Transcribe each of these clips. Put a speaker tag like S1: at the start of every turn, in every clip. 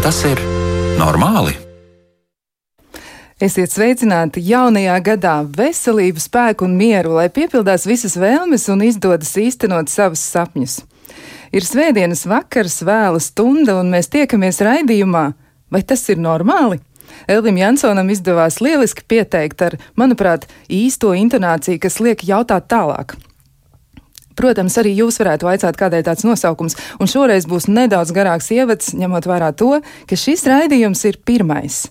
S1: Vai tas ir normāli?
S2: Esiet sveicināti jaunajā gadā, veselību, spēku un mieru, lai piepildās visas vēlmes un izdodas īstenot savus sapņus. Ir svētdienas vakars, vēla stunda, un mēs tiekamies raidījumā. Vai tas ir normāli? Elvim Jansonam izdevās lieliski pieteikt ar, manuprāt, īsto intonāciju, kas liek jautāt tālāk. Protams, arī jūs varētu vaicāt, kādēļ tāds nosaukums, un šoreiz būs nedaudz garāks ievads, ņemot vērā to, ka šis raidījums ir pirmais.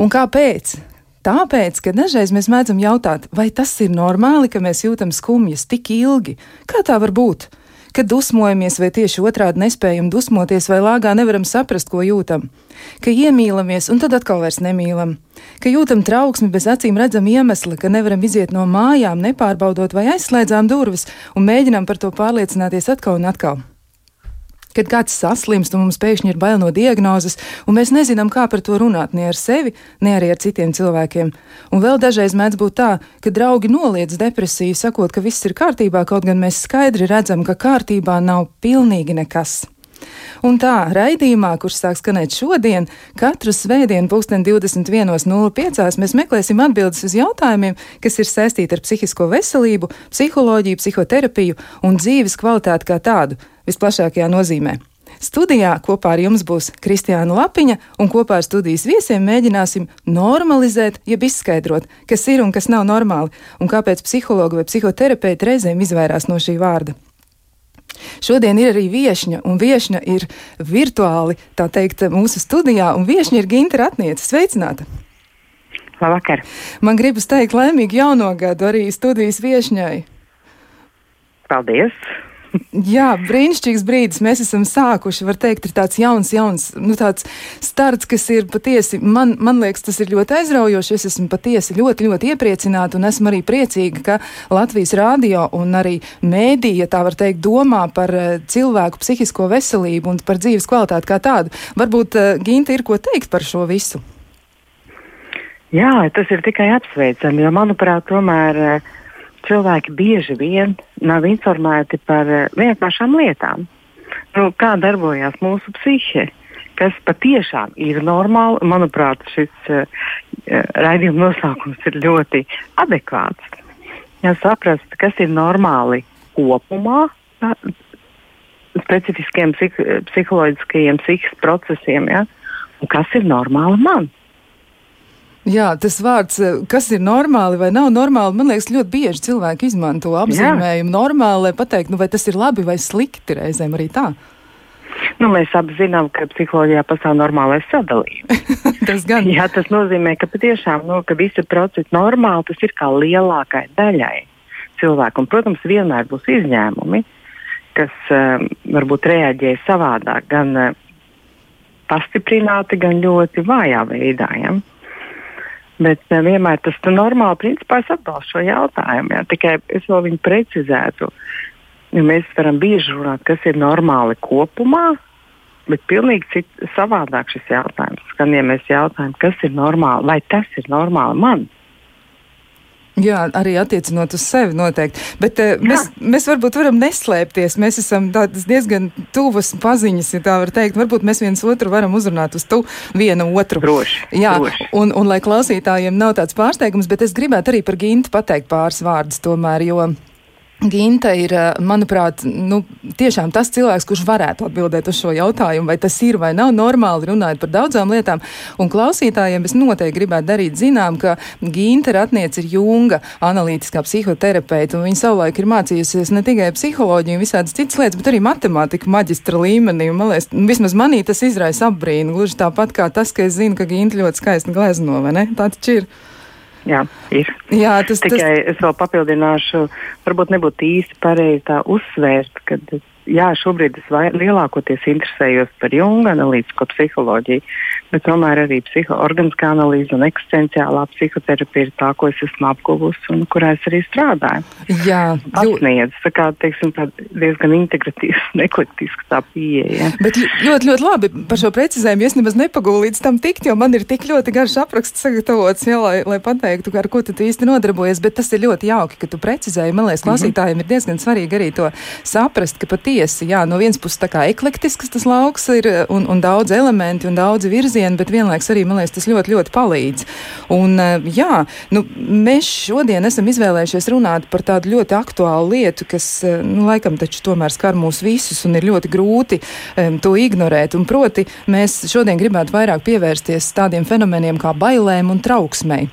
S2: Un kāpēc? Tāpēc, ka dažreiz mēs mēdzam jautāt, vai tas ir normāli, ka mēs jūtam skumjas tik ilgi? Kā tā var būt? Kad dusmojamies, vai tieši otrādi nespējam dusmoties, vai lāgā nevaram saprast, ko jūtam. Ka iemīlamies, un tad atkal vairs nemīlam. Ka jūtam trauksmi bez acīm redzama iemesla, ka nevaram iziet no mājām, nepārbaudot vai aizslēdzām durvis, un mēģinām par to pārliecināties atkal un atkal. Kad kāds saslimst un mums pēkšņi ir bail no diagnozes, un mēs nezinām, kā par to runāt ne ar sevi, ne arī ar citiem cilvēkiem. Un vēl dažreiz mēdz būt tā, ka draugi noliedz depresiju, sakot, ka viss ir kārtībā, kaut gan mēs skaidri redzam, ka kārtībā nav pilnīgi nekas. Un tā, raidījumā, kurš sāk skanēt šodien, katru svētdienu, 2021.05. mēs meklēsim atbildes uz jautājumiem, kas ir saistīti ar psihisko veselību, psiholoģiju, psihoterapiju un dzīves kvalitāti kā tādu visplašākajā nozīmē. Studijā kopā ar jums būs Kristiāna Lapiņa, un kopā ar studijas viesiem mēģināsim normalizēt, jeb izskaidrot, kas ir un kas nav normāli, un kāpēc psihologi vai psihoterapeiti reizēm izvairās no šī vārda. Šodien ir arī viesņa, un viesņa ir virtuāli, tā teikt, mūsu studijā, un viesņa ir Ginta Ratniece. Sveicināta!
S3: Labvakar!
S2: Man gribas teikt laimīgu jauno gadu arī studijas viesņai.
S3: Paldies!
S2: Jā, brīnišķīgs brīdis. Mēs esam sākuši, var teikt, ir tāds jauns, jauns, nu tāds starts, kas ir patiesi, man, man liekas, tas ir ļoti aizraujoši. Es esmu patiesi ļoti, ļoti iepriecināta un esmu arī priecīga, ka Latvijas rādio un arī mēdīja, tā var teikt, domā par uh, cilvēku psihisko veselību un par dzīves kvalitāti kā tādu. Varbūt uh, Ginta ir ko teikt par šo visu.
S3: Jā, tas ir tikai apsveicami, jo manuprāt, tomēr uh, cilvēki bieži vien nav informēti par uh, vienkāršām lietām. Nu, kā darbojas mūsu psihe, kas patiešām ir normāli. Manuprāt, šis uh, raidījuma nosaukums ir ļoti adekvāts. Jā, saprast, kas ir normāli kopumā, tā, specifiskiem psih psiholoģiskajiem psihiskajiem procesiem, ja? un kas ir normāli man.
S2: Jā, tas vārds, eh, kas ir normāli vai nav normāli, man liekas, ļoti bieži cilvēki izmanto apzīmējumu normāli, lai pateiktu, nu, vai tas ir labi vai slikti reizēm arī tā.
S3: Nu, mēs apzinām, ka psiholoģijā pastāv normālais sadalījums.
S2: tas gan.
S3: Jā, tas nozīmē, ka patiešām nu, ka visi procesi normāli, tas ir kā lielākai daļai cilvēku. Un, protams, vienmēr būs izņēmumi, kas um, varbūt reaģē savādāk, gan uh, pastiprināti, gan ļoti vājā veidā. Ja? Bet uh, vienmēr tas ir normāli. Principā es atbalstu šo jautājumu. Jā. Tikai es vēl viņu precizētu. Ja mēs varam bieži runāt, kas ir normāli kopumā, bet pilnīgi cit, savādāk šis jautājums. Skan, ja mēs jautājam, kas ir normāli, vai tas ir normāli man?
S2: Jā, arī attiecinot uz sevi noteikti. Bet uh, mēs, mēs varbūt varam neslēpties. Mēs esam diezgan tuvas paziņas, ja tā var teikt. Varbūt mēs viens otru varam uzrunāt uz tu vienu otru.
S3: Droši.
S2: Jā,
S3: droši.
S2: Un, un lai klausītājiem nav tāds pārsteigums, bet es gribētu arī par Gintu pateikt pāris vārdus tomēr, jo. Ginta ir, eh, manuprāt, nu, tiešām tas cilvēks, kurš varētu atbildēt uz šo jautājumu, vai tas ir vai nav normāli, runājot par daudzām lietām. Un klausītājiem es noteikti gribētu darīt zinām, ka Ginta Ratniece ir Junga analītiskā psihoterapeita, un viņa savulaik ir mācījusies ne tikai psiholoģiju un visādas citas lietas, bet arī matemātiku maģistra līmenī. Un, man liekas, vismaz manī tas izraisa apbrīnu, gluži tāpat kā tas, ka es zinu, ka Ginta ļoti skaisti glezno, vai ne? Tā taču ir.
S3: Jā, ir.
S2: Jā, tas,
S3: Tikai
S2: tas...
S3: es vēl papildināšu, varbūt nebūtu īsti pareizi tā uzsvērt, ka jā, šobrīd es vai, lielākoties interesējos par Junga analītisko psiholoģiju, bet tomēr arī psihoorganiskā analīze un eksistenciālā psihoterapija ir tā, ko es esmu apguvusi un kurā es arī strādāju.
S2: Jā,
S3: apsniedz, tā kā, teiksim, tā diezgan integratīvs un eklektisks tā pieeja.
S2: Bet ļoti, ļoti labi par šo precizējumu es nemaz nepagūlu līdz tam tikt, jo man ir tik ļoti garš apraksts sagatavots, jā, lai, lai pateiktu, ar ko tu īsti nodarbojies, bet tas ir ļoti jauki, ka tu precizēji. Man liekas, klausītājiem mm -hmm. ir diezgan svarīgi arī to saprast, ka pat patiesi, jā, no vienas puses tā kā eklektisks tas lauks ir un, un daudz elementi un daudz virzieni, bet vienlaiks arī, man liekas, tas ļoti, ļoti palīdz. Un, jā, nu, mēs šodien esam izvēlējušies runāt par tādu ļoti aktuālu lietu, kas, nu, laikam taču tomēr skar mūs visus un ir ļoti grūti um, to ignorēt. Un proti, mēs šodien gribētu vairāk pievērsties tādiem fenomeniem kā bailēm un trauksmei.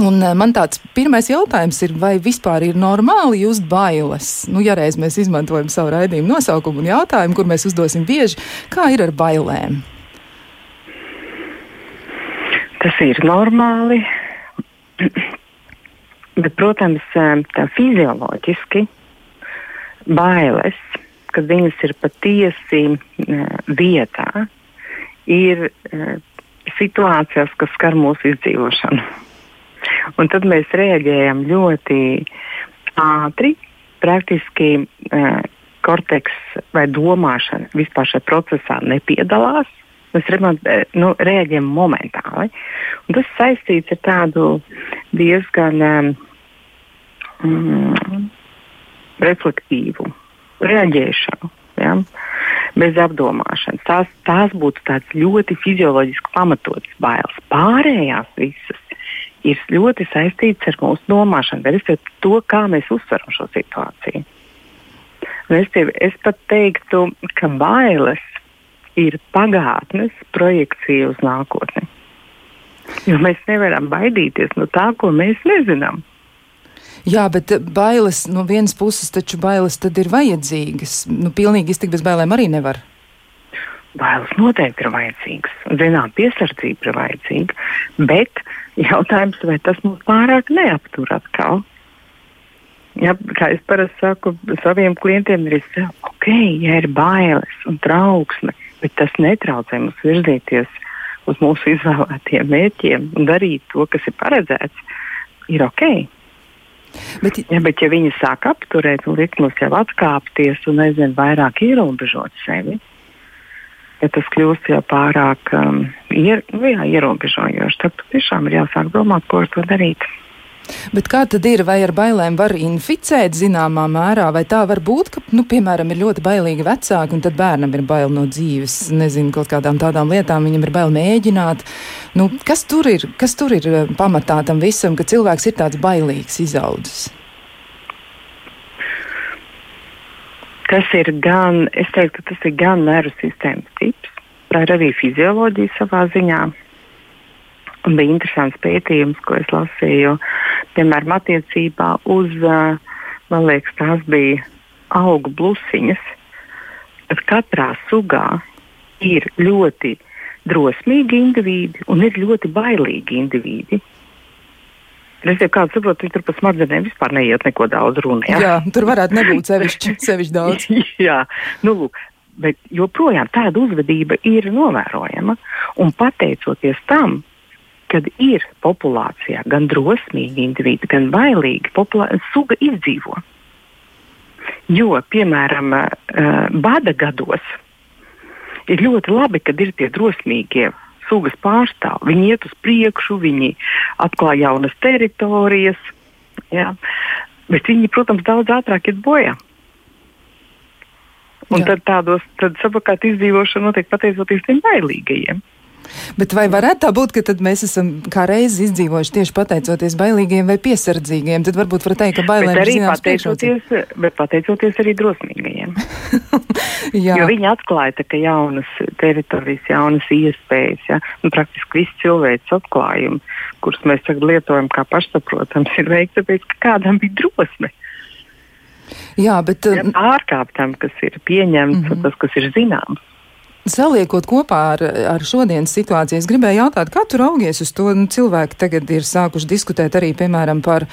S2: Un eh, man tāds pirmais jautājums ir, vai vispār ir normāli just bailes? Nu, ja reiz mēs izmantojam savu raidījumu nosaukumu un jautājumu, kur mēs uzdosim bieži, kā ir ar bailēm?
S3: Tas ir normāli. Bet, protams, eh, fizioloģiski bailes, kad viņas ir patiesi eh, vietā, ir situācijas, kas skar mūsu izdzīvošanu. Un tad mēs reaģējam ļoti ātri, praktiski korteks vai domāšana vispār šajā procesā nepiedalās. Mēs remont, nu, reaģējam momentāli. Un tas saistīts ar tādu diezgan um, reflektīvu reaģēšanu. Ja? Bez apdomāšanas. Tās, tās būtu tāds ļoti fizioloģiski pamatots bailes. Pārējās visas ir ļoti saistīts ar mūsu domāšanu, bet to, kā mēs uztveram šo situāciju. Es, tie, es pat teiktu, ka bailes ir pagātnes projekcija uz nākotni. Jo mēs nevaram baidīties no tā, ko mēs nezinām.
S2: Jā, bet bailes no vienas puses taču bailes tad ir vajadzīgas. Nu, pilnīgi iztikt bez bailēm arī nevar.
S3: Bailes noteikti ir vajadzīgas. Zinām, piesardzība ir vajadzīga. Bet jautājums, vai tas mums pārāk neaptur atkal? Ja, kā es parasti saku saviem klientiem, ir ok, ja ir bailes un trauksme, bet tas netraucē mums virzīties uz mūsu izvēlētiem mērķiem un darīt to, kas ir paredzēts, ir ok. Bet, ja, bet ja viņi sāk apturēt un likt mums jau atkāpties un nezinu, vairāk ierobežot sevi, ja tas kļūst jau pārāk um, ier, nu, jā, ierobežojoši, tad tiešām ir jāsāk domāt, ko ar to darīt.
S2: Bet kā tad ir, vai ar bailēm var inficēt zināmā mērā, vai tā var būt, ka, nu, piemēram, ir ļoti bailīgi vecāki, un tad bērnam ir bail no dzīves, nezinu, kaut kādām tādām lietām, viņam ir bail mēģināt. Nu, kas tur ir, kas tur ir uh, pamatā tam visam, ka cilvēks ir tāds bailīgs izaudzis?
S3: Tas ir gan, es teiktu, tas ir gan nervu sistēmas tips, vai arī fizioloģija savā ziņā. Un bija interesants pētījums, ko es lasīju, piemēram, attiecībā uz, man liekas, tās bija augu blusiņas. Katrā sugā ir ļoti drosmīgi indivīdi un ir ļoti bailīgi indivīdi. Es jau kādu saprotu, viņi tur par smadzenēm vispār neiet neko daudz runa.
S2: Ja? Jā, tur varētu nebūt sevišķi, sevišķi daudz.
S3: jā, nu, lūk, bet joprojām tāda uzvedība ir novērojama. Un pateicoties tam, kad ir populācijā gan drosmīgi individi, gan bailīgi, suga izdzīvo. Jo, piemēram, bada gados ir ļoti labi, kad ir tie drosmīgie sugas pārstāv. Viņi iet uz priekšu, viņi atklāj jaunas teritorijas, jā. bet viņi, protams, daudz ātrāk iet bojā. Un jā. tad tādos tad savukārt izdzīvošana notiek pateicoties tiem bailīgajiem.
S2: Bet vai varētu tā būt, ka mēs esam kā reizi izdzīvojuši tieši pateicoties bailīgiem vai piesardzīgiem? Tad varbūt var teikt, ka bailēm
S3: ir zināms pateicoties, bet pateicoties arī drosmīgajiem. jo viņi atklāja tā, jaunas teritorijas, jaunas iespējas. Ja? Nu, praktiski visi cilvēks atklājumi, kurus mēs tagad lietojam kā pašsaprotams, ir veikti tāpēc, ka kādam bija drosme.
S2: Jā, bet ja,
S3: ārkārt tam, kas ir pieņemts, mm -hmm. tas, kas ir zināms.
S2: Saliekot kopā ar, ar šodienas situāciju, es gribēju jautāt, kā tu raugies uz to? Nu, cilvēki tagad ir sākuši diskutēt arī, piemēram, par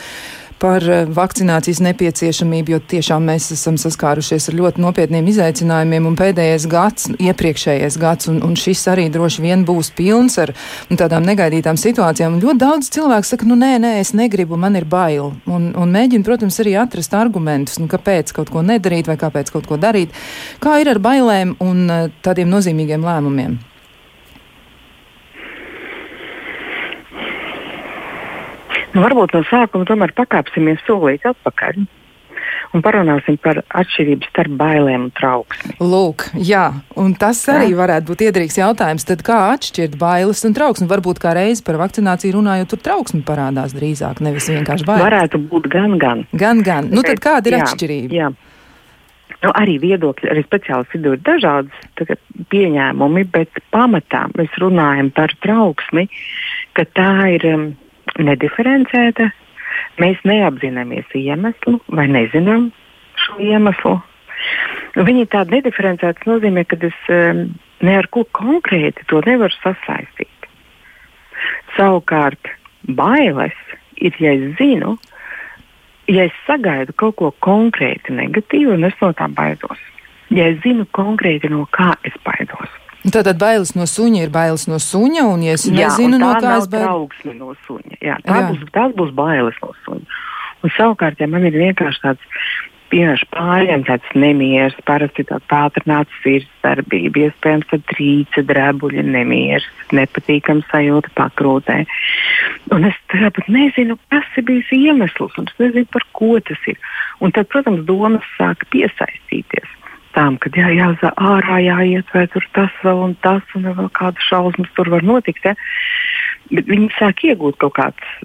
S2: par eh, vakcinācijas nepieciešamību, jo tiešām mēs esam saskārušies ar ļoti nopietniem izaicinājumiem, un pēdējais gads, iepriekšējais gads, un, un šis arī droši vien būs pilns ar tādām negaidītām situācijām. Un ļoti daudz cilvēku saka, nu nē, nē, es negribu, man ir bail, un, un mēģina, protams, arī atrast argumentus, nu, kāpēc kaut ko nedarīt vai kāpēc kaut ko darīt. Kā ir ar bailēm un eh, tādiem nozīmīgiem lēmumiem?
S3: Nu, varbūt no sākuma tomēr pakāpsimies solīt atpakaļ un parunāsim par atšķirību starp bailēm un trauksmi.
S2: Lūk, jā, un tas arī varētu būt iedrīgs jautājums. Tad kā atšķirt bailes un trauksmi? Varbūt kā reizi par vakcināciju runājot, tur trauksmi parādās drīzāk, nevis vienkārši bailes.
S3: Varētu būt gan, gan.
S2: Gan, gan. Nu, tad kāda ir
S3: jā,
S2: atšķirība?
S3: Jā. Nu, arī viedokļi, arī speciālisti vidū ir dažādas pieņēmumi, bet pamatā mēs runājam par trauksmi, ka tā ir um, nediferencēta Mēs neapzināmies iemeslu vai nezinām šo iemeslu. Viņi ir tādi nediferencēti. Tas nozīmē, ka es um, ne ar ko konkrēti to nevaru sasaistīt. Savukārt, bailes ir, ja es zinu, ja es sagaidu kaut ko konkrēti negatīvu, un es no tā baidos. Ja es zinu konkrēti, no kā es baidos.
S2: Tātad bailes no suņa ir bailes no suņa, un ja es jā, nezinu, no kā es
S3: baidos. No suņa. Jā, tā jā. Būs, tās būs bailes no suņa. Un savukārt, ja man ir vienkārši tāds pienāks pāriem, tāds nemieris, parasti tāds pātrināts sirdsdarbība, iespējams, tad trīce, drebuļi, nemieris, nepatīkams sajūta pakrūtē. Un es tāpat nezinu, kas ir bijis iemesls, un es nezinu, par ko tas ir. Un tad, protams, domas sāk piesaistīties tām, ka jā, jāzā ārā, jāiet, vai tur tas vēl un tas, un vēl kādas šausmas tur var notikt. Ja? Bet viņi sāk iegūt kaut kādas,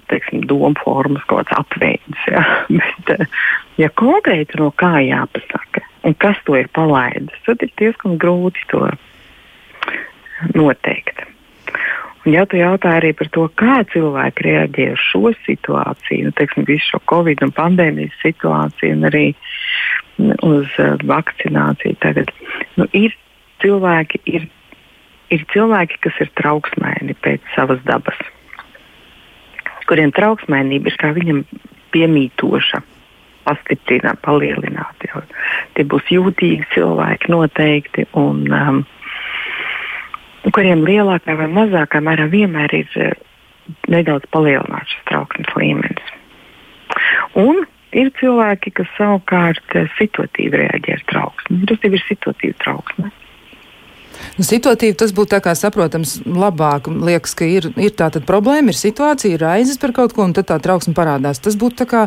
S3: domu formas, kaut kādas apveidas. Ja? Bet, eh, ja konkrēti no kā jāpasaka, un kas to ir palaidis, tad ir diezgan grūti to noteikt. Un, ja tu jautā arī par to, kā cilvēki reaģē uz šo situāciju, nu, teiksim, visu šo covid un pandēmijas situāciju, un arī uz uh, vakcināciju tagad, nu, ir cilvēki, ir, ir cilvēki, kas ir trauksmēni pēc savas dabas, kuriem trauksmēnība ir kā viņam piemītoša pastiprina, palielināt. Jau. Tie būs jūtīgi cilvēki noteikti. Un, um, kuriem lielākā vai mazākā mērā vienmēr ir uh, nedaudz palielināts šis trauksmes līmenis. Un ir cilvēki, kas savukārt uh, situatīvi reaģē ar trauksmi. Tas ir situatīva trauksme.
S2: Nu, situatīvi tas būtu tā kā saprotams labāk. Liekas, ka ir, ir tāda problēma, ir situācija, ir raizes par kaut ko, un tad tā trauksme parādās. Tas būtu tā kā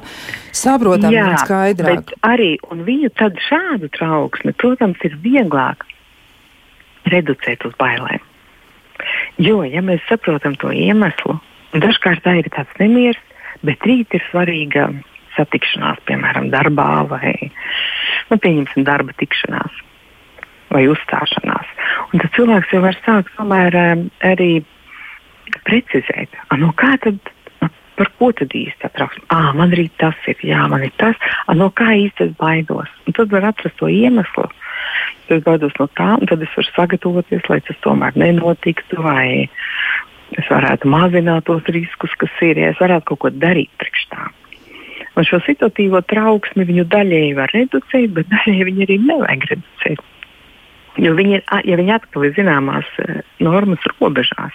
S2: saprotami un skaidrāk.
S3: Bet arī viņu tad šādu trauksmi, protams, ir vieglāk reducēt uz bailēm. Jo, ja mēs saprotam to iemeslu, dažkārt tā ir tāds nemieris, bet rīt ir svarīga satikšanās, piemēram, darbā vai, nu, pieņemsim, darba tikšanās vai uzstāšanās. Un tad cilvēks jau var sākt tomēr um, arī precizēt, no kā tad, a, par ko tad īsti trauksme? Ah, man arī tas ir, jā, man ir tas, no kā īsti es baidos. Un tad var atrast to iemeslu, es baidos no tā, un tad es varu sagatavoties, lai tas tomēr nenotiktu, vai es varētu mazināt tos riskus, kas ir, ja es varētu kaut ko darīt priekš tā. Un šo situatīvo trauksmi viņu daļēji var reducēt, bet daļēji viņu arī nevajag reducēt. Jo viņi ir, ja viņi atkal ir zināmās uh, normas robežās,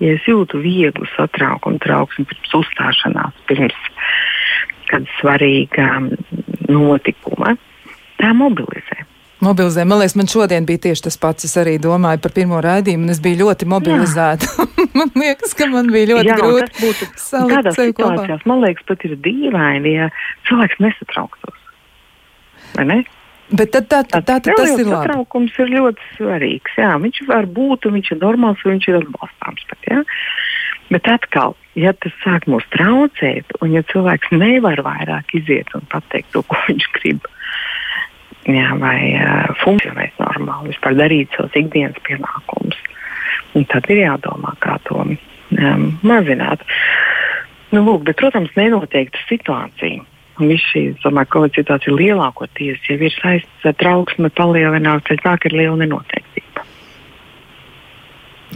S3: ja es jūtu vieglu satraukumu, trauksmi pirms uzstāšanās, pirms kāda svarīga notikuma, tā mobilizē
S2: mobilizē. Man liekas, man šodien bija tieši tas pats. Es arī domāju par pirmo raidījumu, un es biju ļoti mobilizēta. man liekas, ka man bija ļoti Jā, grūti salikt sevi kopā.
S3: Man liekas, pat ir dīvaini, ja cilvēks nesatrauktos. Vai ne?
S2: Bet tad, tā, tā, tā, tā, tas ir labi.
S3: Satraukums ir ļoti svarīgs. Jā, viņš var būt, viņš ir normāls, viņš ir atbalstāms. Pat, jā. Bet atkal, ja tas sāk mūs traucēt, un ja cilvēks nevar vairāk iziet un pateikt to, ko viņš grib, jā, vai uh, funkcionēt normāli, vispār darīt savus ikdienas pienākumus. Un tad ir jādomā, kā to um, mazināt. Nu, lūk, bet, protams, nenoteikta situācija. Viss šī, domāju, Covid situācija lielākoties jau ir saistīta ar trauksmi palielināts, tad nāk ir liela nenoteiktība.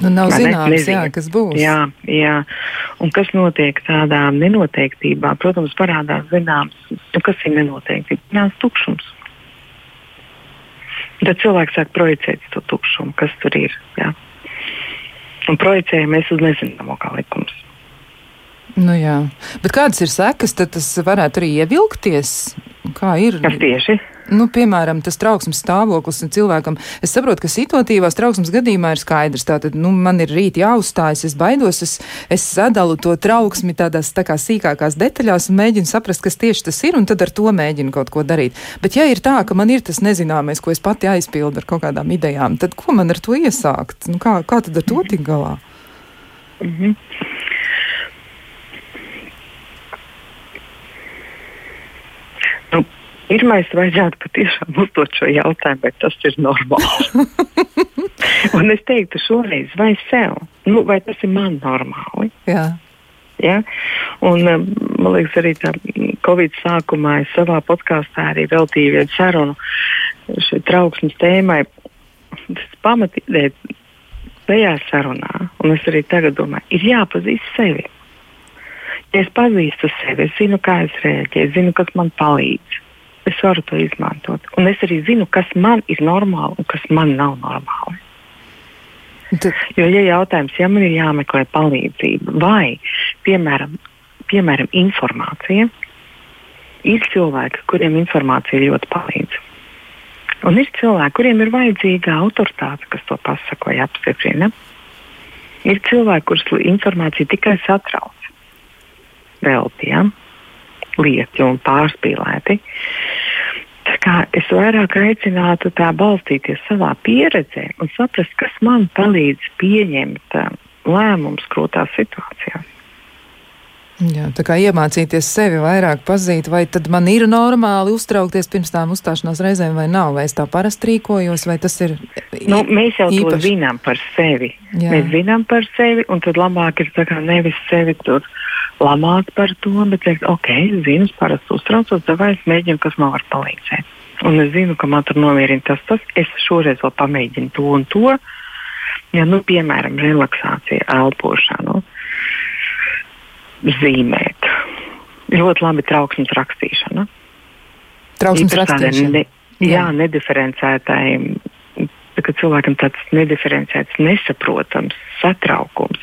S2: Nu, nav zināms, jā, kas būs.
S3: Jā, jā. Un kas notiek tādā nenoteiktībā, protams, parādās zināms, nu, kas ir nenoteiktība. Nāc tukšums. Tad cilvēks sāk projicēt to tukšumu, kas tur ir. Jā. Un projicējam mēs uz nezināmo kā likums.
S2: Nu jā. Bet kādas ir sekas, tad tas varētu arī ievilkties? Kā ir?
S3: Kas tieši?
S2: Nu, piemēram, tas trauksmes stāvoklis cilvēkam. Es saprotu, ka situatīvās trauksmes gadījumā ir skaidrs. Tātad, nu, man ir rīt jāuzstājas, es baidos, es, es sadalu to trauksmi tādās tā kā sīkākās detaļās un mēģinu saprast, kas tieši tas ir, un tad ar to mēģinu kaut ko darīt. Bet ja ir tā, ka man ir tas nezināmais, ko es pati aizpildu ar kaut kādām idejām, tad ko man ar to iesākt? Nu, kā, kā tad ar to tik galā? Mm -hmm.
S3: Pirmais, vajadzētu patiešām uzdot šo jautājumu, vai tas ir normāli. un es teiktu, šoreiz, vai sev, nu, vai tas ir man normāli?
S2: Jā.
S3: Ja? Un, um, man liekas, arī tā Covid sākumā es savā podkāstā arī veltīju vienu sarunu šai trauksmes tēmai. Tas pamatīdēja tajā sarunā, un es arī tagad domāju, ir jāpazīst sevi. Ja es pazīstu sevi, es zinu, kā es rēģēju, zinu, kas man palīdz es varu to izmantot. Un es arī zinu, kas man ir normāli un kas man nav normāli. Tu... Jo, ja jautājums, ja man ir jāmeklē palīdzība vai, piemēram, piemēram informācija, ir cilvēki, kuriem informācija ļoti palīdz. Un ir cilvēki, kuriem ir vajadzīga autoritāte, kas to pasaka vai apstiprina. Ir cilvēki, kurus informācija tikai satrauc. Velti, ja? Lieti un pārspīlēti. Es vairāk aicinātu tā balstīties savā pieredzē un saprast, kas man palīdz pieņemt uh, lēmumus grūtās situācijās.
S2: Jā, tā kā iemācīties sevi vairāk pazīt, vai tad man ir normāli uztraukties pirms tām uzstāšanās reizēm, vai nav, vai es tā parasti rīkojos, vai tas ir.
S3: Nu, mēs jau īpaši. to zinām par sevi. Jā. Mēs zinām par sevi, un tad labāk ir nevis sevi tur lamāt par to, bet teikt, ok, es zinu, es parasti uztraucos, vai es mēģinu, kas man var palīdzēt. Un es zinu, ka man tur nomierina tas, tas, es šoreiz vēl pamēģinu to un to. Ja, nu, piemēram, relaksācija, elpošana. Nu, zīmēt. Ļoti labi trauksmes rakstīšana.
S2: Trauksmes rakstīšana. Ne,
S3: jā, jā, nediferencētai. Kad cilvēkam tāds nediferencēts, nesaprotams satraukums,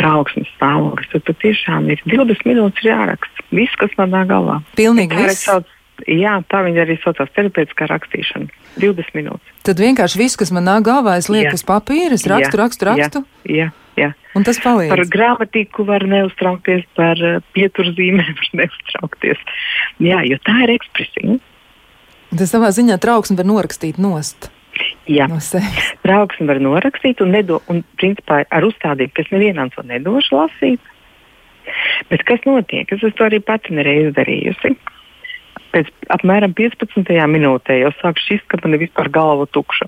S3: trauksmes stāvoklis, tad patiešām ir 20 minūtes jāraksta. Viss, kas manā galvā.
S2: Pilnīgi viss.
S3: Jā, tā viņa arī saucās terapeitiskā rakstīšana. 20 minūtes.
S2: Tad vienkārši viss, kas man nāk galvā, es lieku jā. uz papīra, es rakstu, jā. rakstu, rakstu.
S3: Jā, jā. Jā.
S2: Un tas palīdz.
S3: Par gramatiku var neuztraukties, par uh, pieturzīmēm var neuztraukties. Jā, jo tā ir ekspresija.
S2: Tas savā ziņā trauksmi var norakstīt nost.
S3: Jā, no trauksmi var norakstīt un, nedo, un principā ar uzstādījumu, kas nevienam to nedošu lasīt. Bet kas notiek? Es to arī pati nereiz darījusi. Pēc apmēram 15. minūtē jau sāk šķist, ka man ir vispār galva tukša.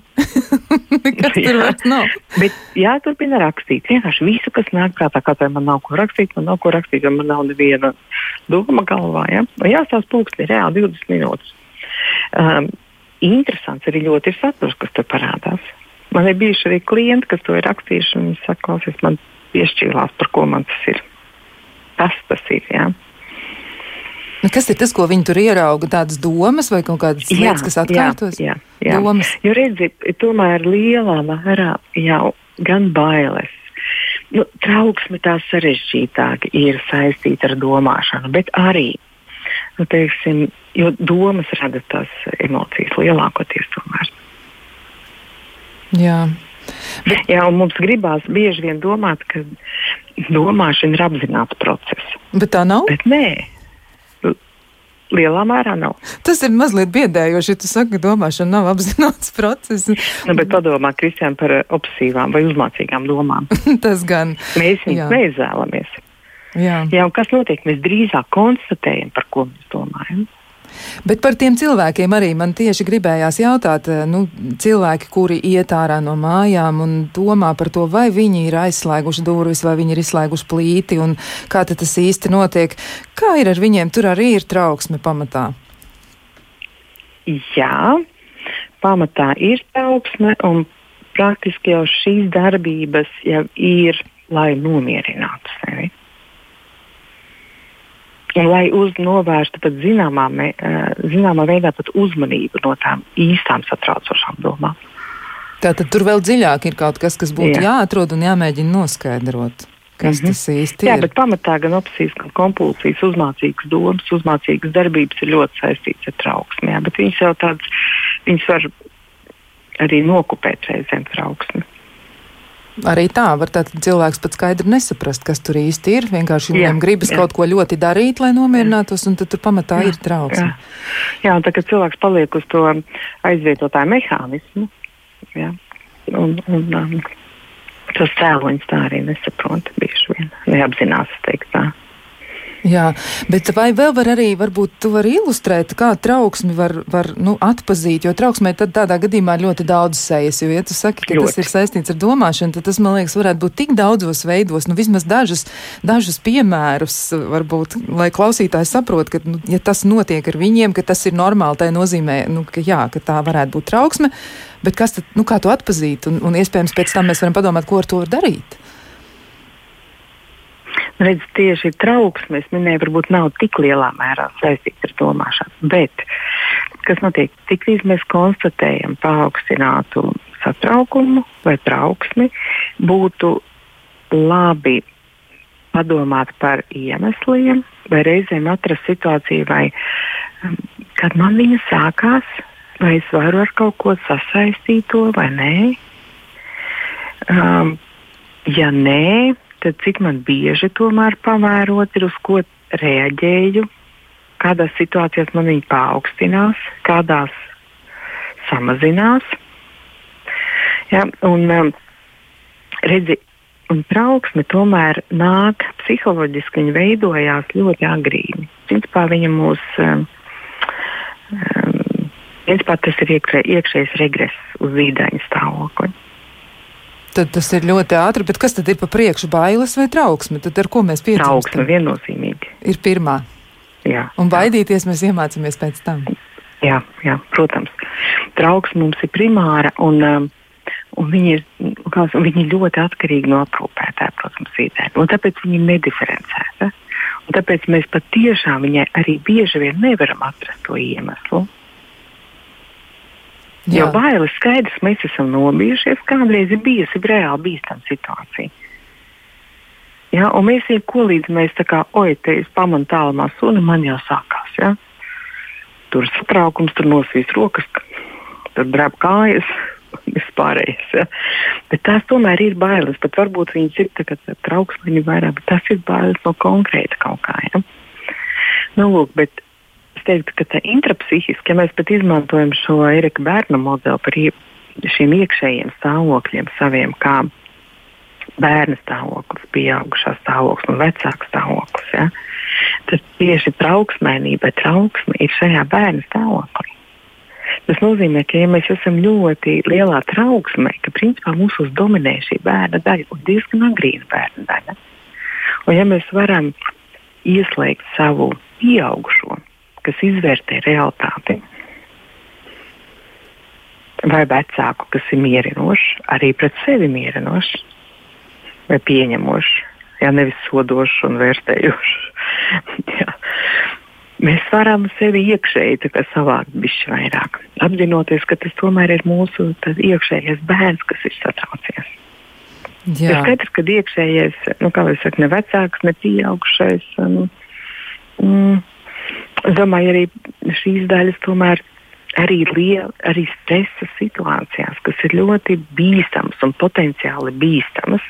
S2: Kas tur vairs nav?
S3: Bet jāturpina rakstīt. Vienkārši visu, kas nāk prātā, kā tā man nav ko rakstīt, man nav ko rakstīt, jo man nav neviena doma galvā. Ja? Jāsās pulksteni reāli 20 minūtes. Um, interesants arī ļoti ir saturs, kas tur parādās. Man ir bijuši arī klienti, kas to ir rakstījuši, un viņi saka, klausies, man piešķīlās, par ko man tas ir. Tas tas ir. Ja?
S2: Nu, kas ir tas, ko viņi tur ierauga? Tādas domas vai kaut kādas jā, lietas, kas atkārtos?
S3: Jā, jā, jā. Domas. Jo redziet, tomēr lielā mērā jau gan bailes. Nu, trauksme tā sarežģītāk ir saistīta ar domāšanu, bet arī, nu, teiksim, jo domas rada tās emocijas lielākoties tomēr.
S2: Jā.
S3: Bet, jā, un mums gribās bieži vien domāt, ka domāšana ir apzināts process.
S2: Bet tā nav?
S3: Bet nē, lielā mērā nav.
S2: Tas ir mazliet biedējoši, ja tu saki, ka domāšana nav apzināts process.
S3: Nu, bet padomā, Kristiāna, par obsīvām vai uzmācīgām domām.
S2: Tas gan.
S3: Mēs viņus neizvēlamies. Jā. Jā, kas notiek? Mēs drīzāk konstatējam, par ko mēs domājam.
S2: Bet par tiem cilvēkiem arī man tieši gribējās jautāt, eh, nu, cilvēki, kuri iet ārā no mājām un domā par to, vai viņi ir aizslēguši durvis, vai viņi ir izslēguši plīti un kā tas īsti notiek. Kā ir ar viņiem? Tur arī ir trauksme pamatā.
S3: Jā, pamatā ir trauksme un praktiski jau šīs darbības jau ir, lai nomierinātu sevi. Un, lai uz, novērstu pat zināmā, me, zināmā veidā pat uzmanību no tām īstām satraucošām domām.
S2: Tātad tur vēl dziļāk ir kaut kas, kas būtu Jā. jāatrod un jāmēģina noskaidrot. kas mm -hmm. tas īsti ir.
S3: Jā, bet pamatā gan obsesijas, gan kompulsijas, uzmācīgas domas, uzmācīgas darbības ir ļoti saistītas ar trauksmi. Jā, bet viņas jau tādas, viņas var arī nokupēt reizēm trauksmi.
S2: Arī tā var cilvēks pat skaidri nesaprast, kas tur īsti ir. Vienkārši viņam gribas jā. kaut ko ļoti darīt, lai nomierinātos, un tad tur pamatā jā, ir trauksme.
S3: Jā, jā un tagad cilvēks paliek uz to aizvietotāju mehānismu. Jā, un, un, um, tos cēloņus tā arī nesaprot bieži vien. Neapzinās, teikt tā.
S2: Jā, bet vai vēl var arī, varbūt tu vari ilustrēt, kā trauksmi var, var nu, atpazīt, jo trauksmē tad tādā gadījumā ir ļoti daudz sejas, jo, ja tu saki, ka ļoti. tas ir saistīts ar domāšanu, tad tas, man liekas, varētu būt tik daudzos veidos, nu, vismaz dažus, dažus piemērus, varbūt, lai klausītājs saprot, ka, nu, ja tas notiek ar viņiem, ka tas ir normāli, tā nozīmē, nu, ka jā, ka tā varētu būt trauksme, bet kas tad, nu, kā to atpazīt, un, un iespējams pēc tam mēs varam padomāt, ko ar to var darīt.
S3: Redz, tieši trauksme, es minēju, varbūt nav tik lielā mērā saistīta ar domāšanu. Bet kas notiek? Tiklīdz mēs konstatējam paaugstinātu satraukumu vai trauksmi, būtu labi padomāt par iemesliem, vai reizēm atrast situāciju, vai um, kad man viņa sākās, vai es varu ar kaut ko sasaistīt to vai nē. Um, ja nē, tad cik man bieži tomēr pamērot ir uz ko reaģēju, kādās situācijās man viņa paaugstinās, kādās samazinās. Ja, un, um, redzi, un trauksme tomēr nāk psiholoģiski, viņa veidojās ļoti agrīni. Principā viņa mūs, um, um, principā tas ir iekšē, iekšējs regress uz zīdaiņa stāvokli.
S2: Tad tas ir ļoti ātri, bet kas tad ir pa priekšu bailes vai trauksme? Tad ar ko mēs piedzīvojam?
S3: Trauksme viennozīmīgi.
S2: Ir pirmā.
S3: Jā.
S2: Un baidīties mēs iemācāmies pēc tam.
S3: Jā, jā, protams. Trauksme mums ir primāra un, um, un viņi, ir, kā, viņi ir ļoti atkarīgi no aprūpētāja, protams, vidē. Un tāpēc viņi ir nediferencēti. Tāpēc mēs patiešām viņai arī bieži vien nevaram atrast to iemeslu. Jā. Jo bailes skaidrs, mēs esam nobijušies, kādreiz ir bijusi reāli bīstama situācija. Ja, un mēs jau ko līdz mēs tā kā, oi, te es pamanu tālumā suni, man jau sākās. Ja? Tur satraukums, tur nosvīs rokas, tur drēb kājas, vispārējais. Ja? Bet tās tomēr ir bailes, pat varbūt viņas ir tā, trauksmīgi vairāk, bet tas ir bailes no konkrēta kaut kā. Ja? Nu, lūk, bet teiktu, ka intrapsihiski, ja mēs pat izmantojam šo Erika bērna modeli par šiem iekšējiem stāvokļiem saviem, kā bērna stāvoklis, pieaugušā stāvoklis un vecāka stāvoklis, ja, tad tieši trauksmēnība, trauksme ir šajā bērna stāvoklī. Tas nozīmē, ka ja mēs esam ļoti lielā trauksmē, ka principā mūsos dominē šī bērna daļa un diezgan agrīna bērna daļa. Un ja mēs varam ieslēgt savu pieaugušo kas izvērtē realitāti. Vai vecāku, kas ir mierinošs, arī pret sevi mierinošs vai pieņemošs, ja nevis sodošs un vērtējošs. Mēs varam sevi iekšēji savākt bišķi vairāk, apzinoties, ka tas tomēr ir mūsu iekšējais bērns, kas ir satraucies. Jā. Ir skaidrs, ka iekšējais, nu, kā jau saka, ne vecāks, ne pieaugušais. Um, mm, Es domāju, arī šīs daļas tomēr arī, liel, arī stresa situācijās, kas ir ļoti bīstamas un potenciāli bīstamas,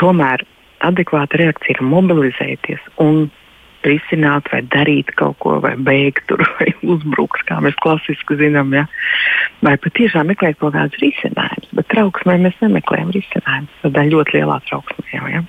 S3: tomēr adekvāta reakcija ir mobilizēties un risināt, vai darīt kaut ko, vai beigt tur, vai uzbrukt, kā mēs klasiski zinām. Ja? Vai patiešām meklēt kaut kādus risinājumus, bet trauksmē mēs nemeklējam risinājumus. Tādā ļoti lielā trauksmē jau. Ja?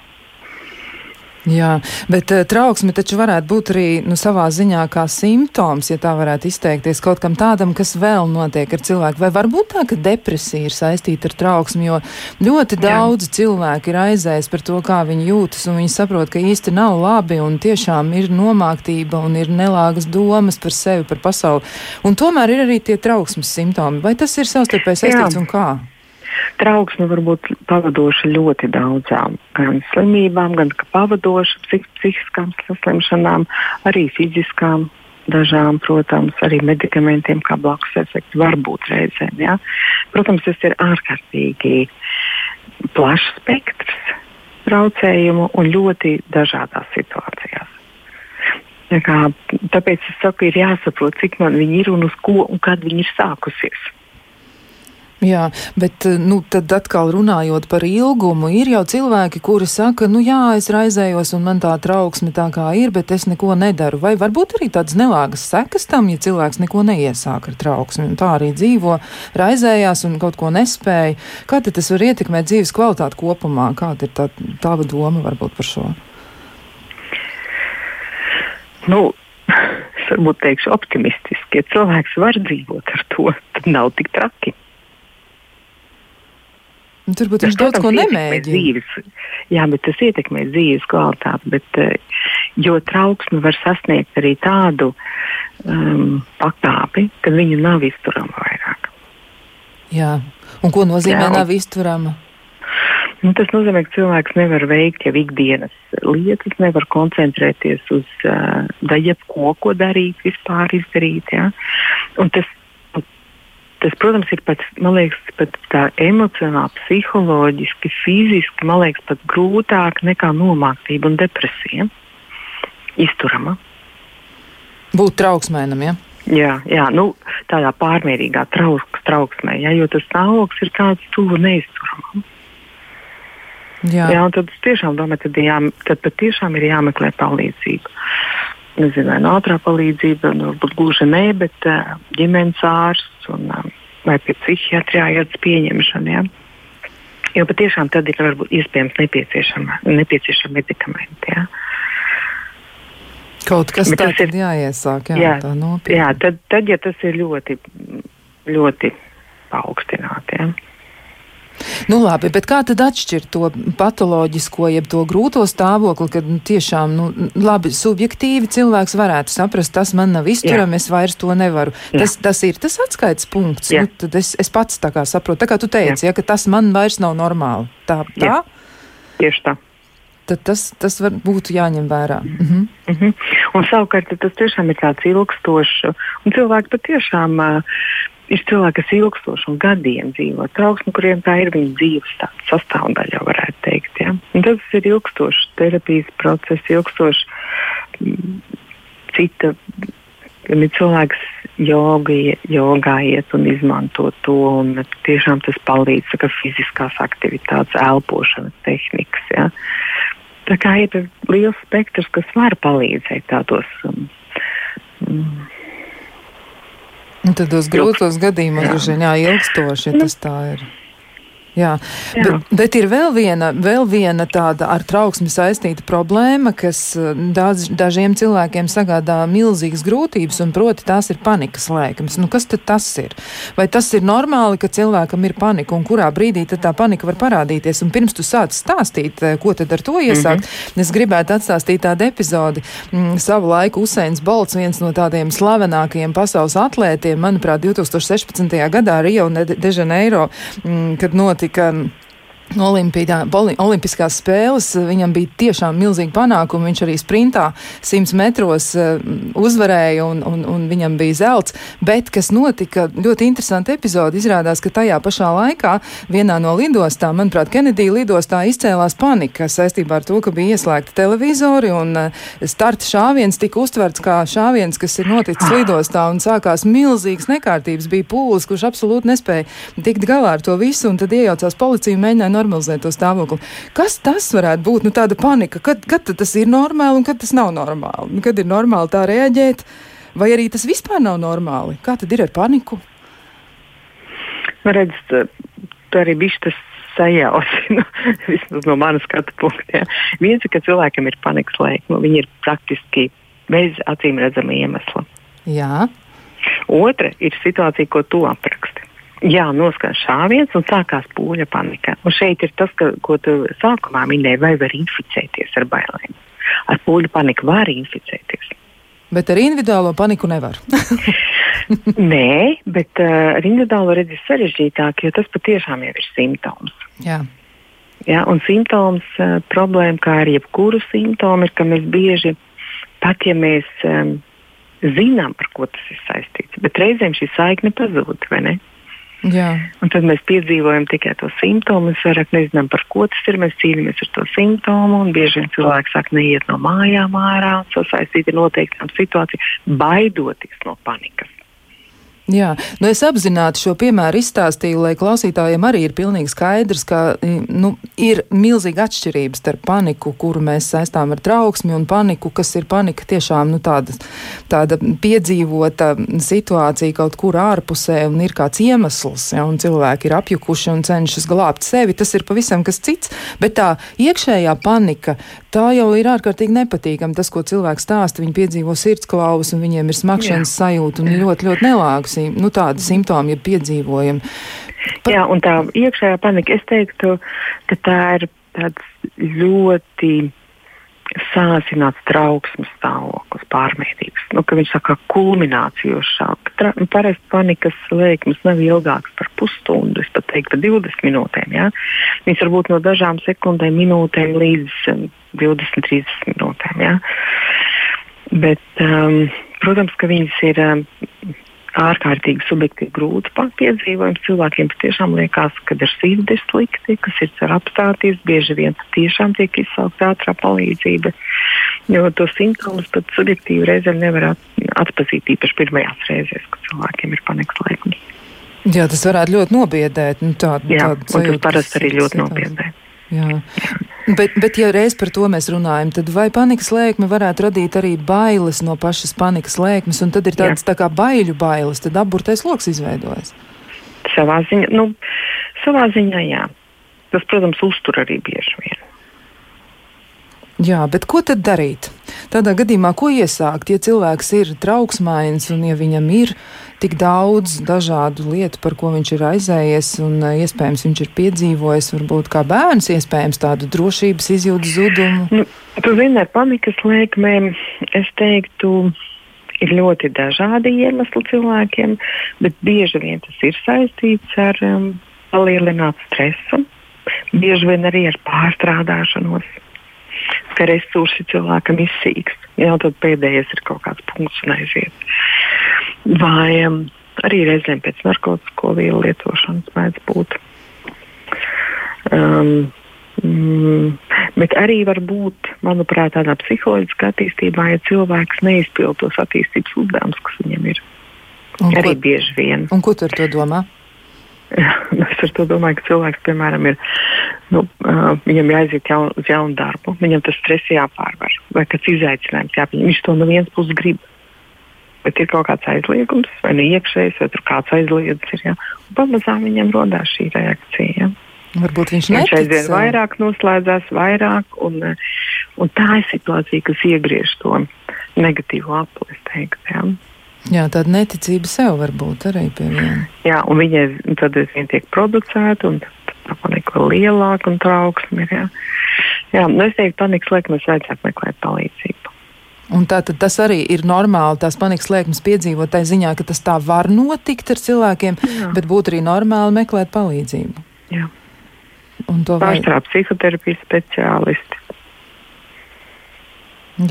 S2: Jā, bet uh, trauksme taču varētu būt arī nu, savā ziņā kā simptoms, ja tā varētu izteikties kaut kam tādam, kas vēl notiek ar cilvēku. Vai var būt tā, ka depresija ir saistīta ar trauksmi, jo ļoti daudz Jā. cilvēku ir aizējis par to, kā viņi jūtas, un viņi saprot, ka īsti nav labi un tiešām ir nomāktība un ir nelāgas domas par sevi, par pasauli. Un tomēr ir arī tie trauksmes simptomi. Vai tas ir savstarpēji saistīts Jā. un kā?
S3: Trauksme var būt pavadoša ļoti daudzām gan slimībām, gan pavadoša psih psihiskām saslimšanām, arī fiziskām. Dažām, protams, arī medikamentiem, kā blakus efekti, var būt reizēm. Ja? Protams, tas ir ārkārtīgi plašs spektrs. traucējumu un ļoti dažādās situācijās. Tā kā, tāpēc es saku, ir jāsaprot, cik man viņi ir un uz ko un kad viņi ir sākusies.
S2: Jā, bet eh, nu, tad atkal runājot par ilgumu, ir jau cilvēki, kuri saka, nu jā, es raizējos un man tā trauksme tā kā ir, bet es neko nedaru. Vai varbūt arī tādas nelāgas sekas tam, ja cilvēks neko neiesāk ar trauksmi un tā arī dzīvo, raizējās un kaut ko nespēja. Kā tad tas var ietekmēt dzīves kvalitāti kopumā? Kāda ir tā, tava doma varbūt par šo?
S3: Nu, es varbūt teikšu optimistiski, ja cilvēks var dzīvot ar to, tad nav tik traki.
S2: Nu, turbūt viņš daudz ko nemēģina.
S3: Jā, bet tas ietekmē dzīves kvalitāti. Bet, uh, jo trauksme var sasniegt arī tādu um, pakāpi, ka viņa nav izturama vairāk.
S2: Jā, un ko nozīmē Jā, un... nav izturama?
S3: Nu, tas nozīmē, ka cilvēks nevar veikt jau ikdienas lietas, nevar koncentrēties uz uh, jebko, ko darīt, vispār izdarīt. Ja? Un tas tas, protams, ir pat, liekas, pat tā emocionāli, psiholoģiski, fiziski, man liekas, pat grūtāk nekā nomāktība un depresija. Izturama.
S2: Būt trauksmēnam, ja?
S3: Jā, jā nu, tādā pārmērīgā trauks, trauksmē, ja, jo tas stāvoklis ir tāds tuvu neizturamam. Jā. jā, un tad es tiešām domāju, tad, jā, tad patiešām ir jāmeklē palīdzība nezinu, vai no ātrā palīdzība, nu, varbūt gluži nē, bet uh, ģimenes ārsts un, uh, vai pie psihiatrā ietas pieņemšana. Ja? Jo patiešām tad ir varbūt iespējams nepieciešama medikamenti. Ja?
S2: Kaut kas tāds ir jāiesāk, jā,
S3: jā,
S2: tā nopietni.
S3: Jā, tad, tad, ja tas ir ļoti, ļoti paaugstināti. Ja?
S2: Nu, labi, bet kā tad atšķirt to patoloģisko, jeb to grūto stāvokli, kad nu, tiešām, nu, labi, subjektīvi cilvēks varētu saprast, tas man nav izturami, es vairs to nevaru. Jā. Tas, tas ir tas atskaites punkts. Jā. Nu, tad es, es pats tā kā saprotu, tā kā tu teici, ja, ka tas man vairs nav normāli. Tā, tā? Jā.
S3: Tieši tā
S2: tad tas, tas var, būtu jāņem vērā. Mm -hmm.
S3: Mm -hmm. Un savukārt tas tiešām ir tāds ilgstošs, un cilvēki patiešām uh, ir cilvēki, kas ilgstoši un gadiem dzīvo trauksmi, kuriem tā ir viņu dzīves sastāvdaļa, varētu teikt. Ja? Un tas ir ilgstošs terapijas process, ilgstošs mm, cita. Ir cilvēks joga, jogā iet un izmanto to, un tiešām tas palīdz, ka fiziskās aktivitātes, elpošanas tehnikas. Ja? Tā kā ir liels spektrs, kas var palīdzēt tādos um, um,
S2: Un tad tos grūtos gadījumos, droši vien, jā, ilgstoši, ja tas tā ir. Jā. Jā. Bet, bet ir vēl viena, vēl viena tāda ar trauksmi saistīta problēma, kas daudz, dažiem cilvēkiem sagādā milzīgas grūtības, un proti tās ir panikas lēkmes. Nu, kas tad tas ir? Vai tas ir normāli, ka cilvēkam ir panika, un kurā brīdī tā panika var parādīties? Un pirms tu sāc stāstīt, eh, ko tad ar to iesākt, mm -hmm. es gribētu atstāstīt tādu epizodi. Mm, savu laiku Usains Bolts, viens no tādiem slavenākajiem pasaules atlētiem, manuprāt, 2016. gadā Rio de Janeiro, mm, kad notika Can. Notika Olimpiskās spēles viņam bija tiešām milzīgi panākumi. Viņš arī sprintā 100 metros uh, uzvarēja un, un, un viņam bija zelts. Bet, kas notika, ļoti interesanti epizodi, izrādās, ka tajā pašā laikā vienā no lidostām, manuprāt, Kenedija lidostā izcēlās panika saistībā ar to, ka bija ieslēgta televizori un uh, starta šāviens tika uztverts kā šāviens, kas ir noticis lidostā un sākās milzīgas nekārtības. Bija pūlis, kurš absolūti nespēja tikt galā ar to visu un tad iejaucās policija mēģināja normalizēt to stāvokli. Kas tas varētu būt? Nu, tāda panika, kad, kad tas ir normāli un kad tas nav normāli? Nu, kad ir normāli tā reaģēt, vai arī tas vispār nav normāli? Kā tad ir ar paniku?
S3: Nu, redz, tu arī bišķi tas sajausi, nu, vismaz no manas skatu punkta. Ja. Viens ir, ka cilvēkam ir panikas lēkme, viņi ir praktiski bez acīm redzama iemesla.
S2: Jā.
S3: Otra ir situācija, ko tu apraksti. Jā, noskan šāviens un sākās pūļa panika. Un šeit ir tas, ka, ko tu sākumā minēji, vai var inficēties ar bailēm. Ar pūļa paniku var inficēties.
S2: Bet ar individuālo paniku nevar.
S3: Nē, bet uh, ar individuālo redzi sarežģītāk, jo tas patiešām jau ir simptoms.
S2: Jā.
S3: Jā, un simptoms uh, problēma, kā ar jebkuru simptomu, ir, ka mēs bieži, pat ja mēs um, zinām, ar ko tas ir saistīts, bet reizēm šī saikne pazūd, vai ne?
S2: Jā.
S3: Un tad mēs piedzīvojam tikai to simptomu. Mēs vairāk nezinām, par ko tas ir. Mēs cīnāmies ar to simptomu. Bieži vien cilvēki sāk neiet no mājām ārā, sasaistīti ar noteiktām situācijām, baidoties no panikas.
S2: Jā, nu es apzināti šo piemēru izstāstīju, lai klausītājiem arī ir pilnīgi skaidrs, ka nu, ir milzīga atšķirība starp paniku, kuru mēs saistām ar trauksmi, un paniku, kas ir panika tiešām nu, tāda, tāda piedzīvota situācija kaut kur ārpusē, un ir kāds iemesls, ja, un cilvēki ir apjukuši un cenšas glābt sevi. Tas ir pavisam kas cits, bet tā iekšējā panika, tā jau ir ārkārtīgi nepatīkama. Tas, ko cilvēks stāsta, viņi piedzīvo sirdsklauvas, un viņiem ir smakšanas sajūta un ļoti, ļoti nelāgas sim, nu, tādi simptomi ir piedzīvojami.
S3: Par... Jā, un tā iekšējā panika, es teiktu, ka tā ir tāds ļoti sāsināts trauksmes stāvoklis, pārmērīgs. Nu, viņš saka, kulminācijos šāk. Nu, parasti panikas lēkmes nav ilgākas par pusstundu, es pat teiktu, par 20 minūtēm. Ja? Viņas var būt no dažām sekundēm, minūtēm līdz 20, 30 minūtēm. Ja? Bet, um, protams, ka viņas ir um, ārkārtīgi subjektīvi grūti piedzīvojums. Cilvēkiem patiešām liekas, ka ir sirds slikti, ka sirds var apstāties. Bieži vien tiešām tiek izsaukta ātrā palīdzība, jo to simptomus pat subjektīvi reizēm nevar atpazīt īpaši pirmajās reizēs, kad cilvēkiem ir panikas lēkmes.
S2: Jā, tas varētu ļoti nobiedēt. Nu, tā,
S3: Jā, tā, tas parasti arī ļoti nobiedē.
S2: Jā. Bet, bet, ja reiz par to mēs runājam, tad vai panikas lēkme varētu radīt arī bailes no pašas panikas lēkmes, un tad ir tādas jā. tā kā baiļu bailes, tad aburtais lokus izveidojas?
S3: Savā ziņā, nu, savā ziņā jā. Tas, protams, uztur arī bieži vien.
S2: Jā, bet ko tad darīt? Tādā gadījumā, ko iesākt, ja cilvēks ir trauksmains un ja viņam ir tik daudz dažādu lietu, par ko viņš ir aizējies, un eh, iespējams viņš ir piedzīvojis, varbūt kā bērns, iespējams tādu drošības izjūtu zudumu?
S3: Nu, tu zini, ar panikas lēkmēm es teiktu. Ir ļoti dažādi iemesli cilvēkiem, bet bieži vien tas ir saistīts ar um, palielinātu stresu, bieži vien arī ar pārstrādāšanos ka resursi cilvēkam izsīkst. Jā, tad pēdējais ir kaut kāds punkts un aiziet. Vai um, arī reizēm pēc narkotiku vielu lietošanas mēdz būt. Um, mm, bet arī var būt, manuprāt, tādā psiholoģiskā attīstībā, ja cilvēks neizpild tos attīstības uzdevumus, kas viņam ir. Un arī ko, bieži vien.
S2: Un ko tu ar to domā?
S3: es ar to domāju, ka cilvēks, piemēram, ir, nu, viņam jāiziet jaun, uz jaunu darbu, viņam tas stress jāpārvar, vai kāds izaicinājums jāpieņem. Viņš to no vienas puses grib. Bet ir kaut kāds aizliegums, vai nu iekšējs, vai tur kāds aizliedzis. Ir, ja? Pamazām viņam rodās šī reakcija. Ja?
S2: Varbūt viņš,
S3: viņš aizvien vairāk noslēdzās, vairāk, un, un tā ir situācija, kas iegriež to negatīvo apli. Ja?
S2: Jā, tāda neticība sev var būt arī pie viena.
S3: Jā, un viņai tad vien tiek producēta, un tā panika vēl lielāka un trauksme ir. Jā, jā nu es teiktu, panikas lēkmes vajadzētu meklēt palīdzību.
S2: Un tā tad tas arī ir normāli, tās panikas lēkmes piedzīvot tā ziņā, ka tas tā var notikt ar cilvēkiem, jā. bet būtu arī normāli meklēt palīdzību.
S3: Jā. Un to vajag... psihoterapijas speciālisti.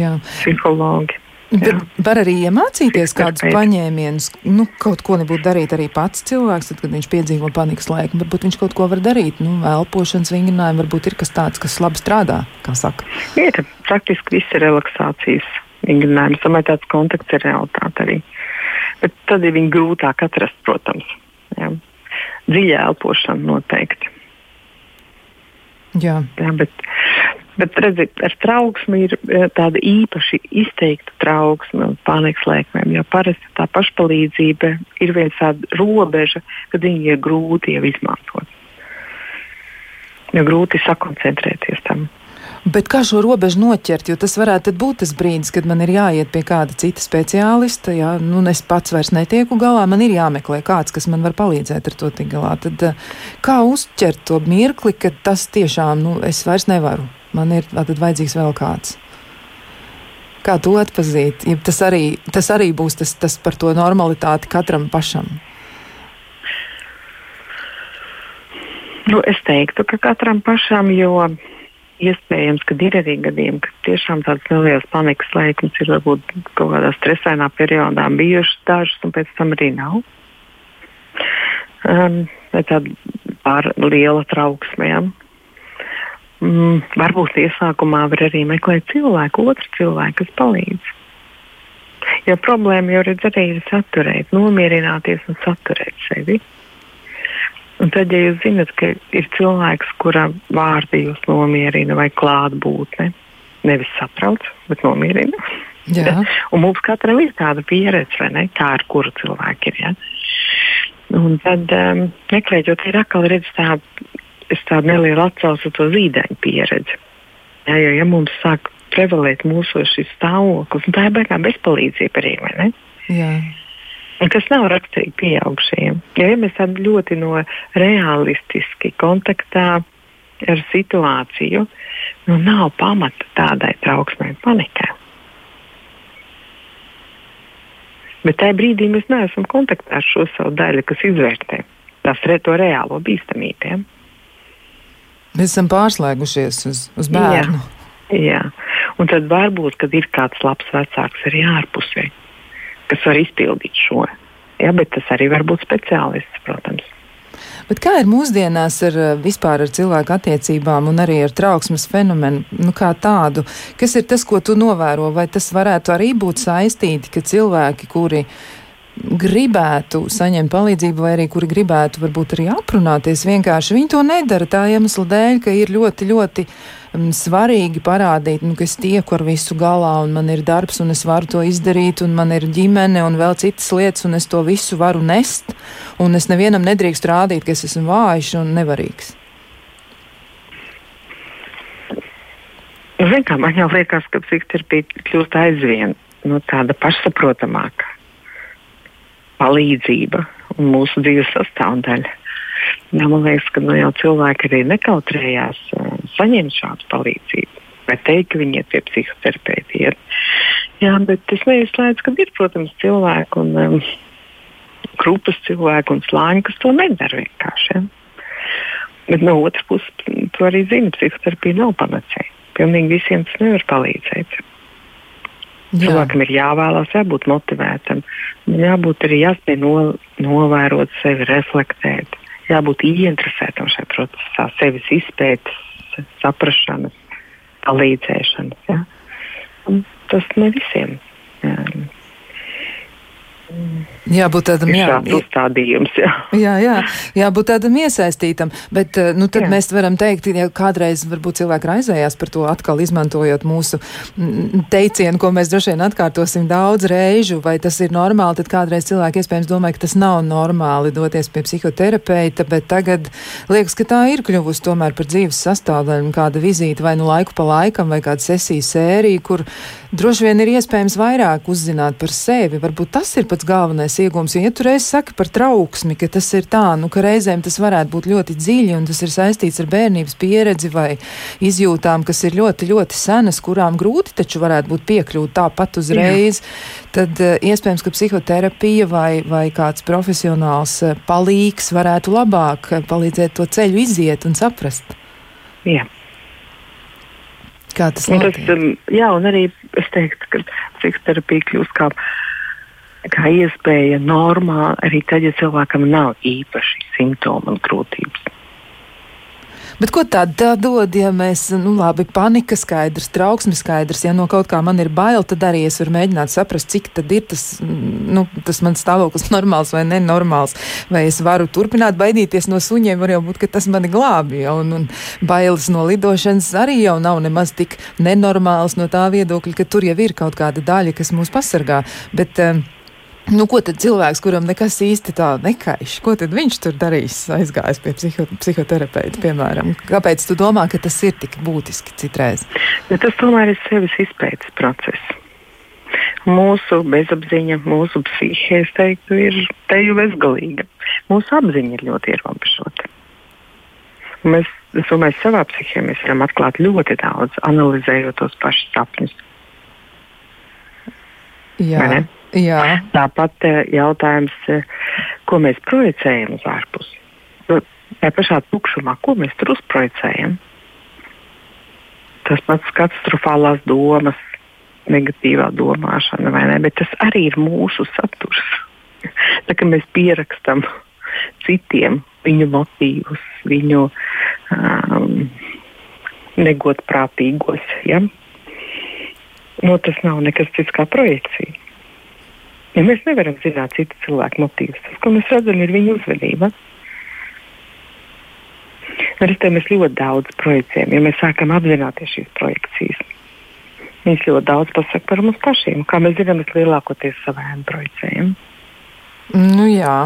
S2: Jā.
S3: Psihologi.
S2: Bet var arī iemācīties kādus paņēmienus, nu, kaut ko nebūtu darīt arī pats cilvēks, tad, kad viņš piedzīvo panikas laiku. Varbūt viņš kaut ko var darīt, nu, elpošanas vingrinājumi, varbūt ir kas tāds, kas labi strādā, kā saka.
S3: Ir praktiski visi relaksācijas vingrinājumi, samai tāds kontakts ar realitāti arī. Bet tad ir viņi grūtāk atrast, protams. Jā. Dziļa elpošana noteikti.
S2: Jā.
S3: Jā, bet Bet, redziet, ar trauksmi ir eh, tāda īpaši izteikta trauksme un panikas lēkmēm, jo parasti tā pašpalīdzība ir viens tāda robeža, kad viņi ir grūti jau izmantot. Jo grūti sakoncentrēties tam.
S2: Bet kā šo robežu noķert? Jo tas varētu būt tas brīdis, kad man ir jāiet pie kāda cita speciālista. Jā, nu, es pats vairs netieku galā, man ir jāmeklē kāds, kas man var palīdzēt ar to tik galā. Tad, eh, kā uzķert to mirkli, ka tas tiešām, nu, es vairs nevaru? man ir vajadzīgs vēl kāds. Kā to atpazīt? Ja tas, arī, tas arī būs tas, tas par to normalitāti katram pašam.
S3: Nu, es teiktu, ka katram pašam, jo iespējams, ka ir arī gadījumi, ka tiešām tādas nelielas panikas lēkmes ir varbūt kaut kādā stresainā periodā bijušas dažas, un pēc tam arī nav. um, vai tāda pār liela trauksme. Ja? Mm, varbūt iesākumā var arī meklēt cilvēku, otru cilvēku, kas palīdz. Jo problēma jau redz, arī ir saturēt, nomierināties un saturēt sevi. Un tad, ja jūs zinat, ka ir cilvēks, kuram vārdi jūs nomierina vai klātbūtne, nevis satrauc, bet nomierina. Un mums katram ir tāda pieredze, vai ne? Kā ar kuru cilvēku ir. Ja? Un tad um, meklējot, ir atkal redz tādu, tādu nelielu atsaucu to zīdaiņu pieredzi. Ja, jo, ja mums sāk prevalēt mūsu šis stāvoklis, tā ir beigā bezpalīdzība arī, vai ne?
S2: Jā.
S3: Kas nav raksturīgi pieaugušajiem. Ja, ja mēs esam ļoti no realistiski kontaktā ar situāciju, nu nav pamata tādai trauksmei, panikai. Bet tajā brīdī mēs neesam kontaktā ar šo savu daļu, kas izvērtē tās re, to reālo bīstamību.
S2: Mēs esam pārslēgušies uz, uz bērnu.
S3: Jā, jā. un tad varbūt, kad ir kāds labs vecāks arī ārpusē, kas var izpildīt šo. Ja, bet tas arī var būt speciālists, protams.
S2: Bet kā ir mūsdienās ar eh, vispār ar cilvēku attiecībām un arī ar trauksmes fenomenu nu, kā tādu? Kas ir tas, ko tu novēro? Vai tas varētu arī būt saistīti, ka cilvēki, kuri gribētu saņemt palīdzību, vai arī kuri gribētu varbūt arī aprunāties, vienkārši viņi to nedara tā iemesla dēļ, ka ir ļoti, ļoti um, svarīgi parādīt, nu, ka es tieku ar visu galā, un man ir darbs, un es varu to izdarīt, un man ir ģimene, un vēl citas lietas, un es to visu varu nest, un es nevienam nedrīkstu rādīt, ka es esmu vājš un nevarīgs.
S3: Nu, Zin, kā, man jau liekas, ka psihoterapija kļūst aizvien nu, tāda pašsaprotamāka palīdzība un mūsu dzīves sastāvdaļa. Jā, man liekas, ka nu, jau cilvēki arī nekautrējās uh, saņemt šādu palīdzību. Vai teikt, ka viņi iet pie psihoterapeita. Iet. Jā, bet es neizslēdzu, ka ir, protams, cilvēki un um, grupas cilvēki un slāņi, kas to nedara vienkārši. Ja? Bet no otras puses, to arī zina, psihoterapija nav panacēja. Pilnīgi visiem tas nevar palīdzēt. Jā. Cilvēkam ir jāvēlās, jābūt motivētam, jābūt arī jāspēj no, novērot sevi, reflektēt jābūt ieinteresētam šajā procesā, sevis izpētes, saprašanas, palīdzēšanas. Ja? Tas ne visiem. Jā.
S2: Jābūt tādam jā,
S3: uzstādījums. Jā.
S2: jā, jā, jābūt tādam iesaistītam. Bet eh, nu, tad jā. mēs varam teikt, ja kādreiz varbūt cilvēki raizējās par to atkal izmantojot mūsu mm, teicienu, ko mēs droši vien atkārtosim daudz reižu, vai tas ir normāli, tad kādreiz cilvēki iespējams domāja, ka tas nav normāli doties pie psihoterapeita, bet tagad liekas, ka tā ir kļuvusi tomēr par dzīves sastāvdaļu, kāda vizīte vai nu laiku pa laikam, vai kāda sesija sērija, kur droši vien ir iespējams vairāk uzzināt par sevi. Varbūt tas ir pats galvenais iegūms. Ja tu reiz saki par trauksmi, ka tas ir tā, nu, ka reizēm tas varētu būt ļoti dziļi un tas ir saistīts ar bērnības pieredzi vai izjūtām, kas ir ļoti, ļoti senas, kurām grūti taču varētu būt piekļūt tāpat uzreiz, Jā. tad uh, iespējams, ka psihoterapija vai, vai kāds profesionāls uh, palīgs varētu labāk uh, palīdzēt to ceļu iziet un saprast.
S3: Jā.
S2: Kā tas?
S3: Tas, um, jā, un arī es teiktu, ka psihoterapija kļūst kā kā iespēja normāli arī tad, ja cilvēkam nav īpaši simptomi un grūtības.
S2: Bet ko tā dod, ja mēs, nu, labi, panika skaidrs, trauksme skaidrs, ja no kaut kā man ir bail, tad arī es varu mēģināt saprast, cik tad ir tas, nu, tas mans stāvoklis normāls vai nenormāls. Vai es varu turpināt baidīties no suņiem, var jau būt, ka tas mani glābi, ja, un, un bailes no lidošanas arī jau nav nemaz tik nenormāls no tā viedokļa, ka tur jau ir kaut kāda daļa, kas mūs pasargā. Bet, um, Nu, ko tad cilvēks, kuram nekas īsti tā nekaiš, ko tad viņš tur darīs, aizgājis pie psiho, psihoterapeita, piemēram? Kāpēc tu domā, ka tas ir tik būtiski citreiz?
S3: Ja tas tomēr ir sevis izpētes process. Mūsu bezapziņa, mūsu psihe, es teiktu, ir teju bezgalīga. Mūsu apziņa ir ļoti ierobežota. Mēs, es domāju, savā psihē mēs varam atklāt ļoti daudz, analizējot tos pašus sapņus.
S2: Jā. Jā.
S3: Tāpat eh, jautājums, eh, ko mēs projicējam uz ārpusi. Nu, tā pašā tukšumā, ko mēs tur uzprojicējam. Tas pats katastrofālās domas, negatīvā domāšana, vai ne? Bet tas arī ir mūsu saturs. Tā kā mēs pierakstam citiem, viņu motīvus, viņu um, negodprātīgos. Ja? Nu, tas nav nekas cits kā projekcija. Ja mēs nevaram zināt citu cilvēku motīvus. Tas, ko mēs redzam, ir viņu uzvedība. Ar to mēs ļoti daudz projicējam, ja mēs sākam apzināties šīs projekcijas. Viņas ļoti daudz pasaka par mums pašiem. Kā mēs zinām, mēs lielākoties savām projicējam.
S2: Nu, jā.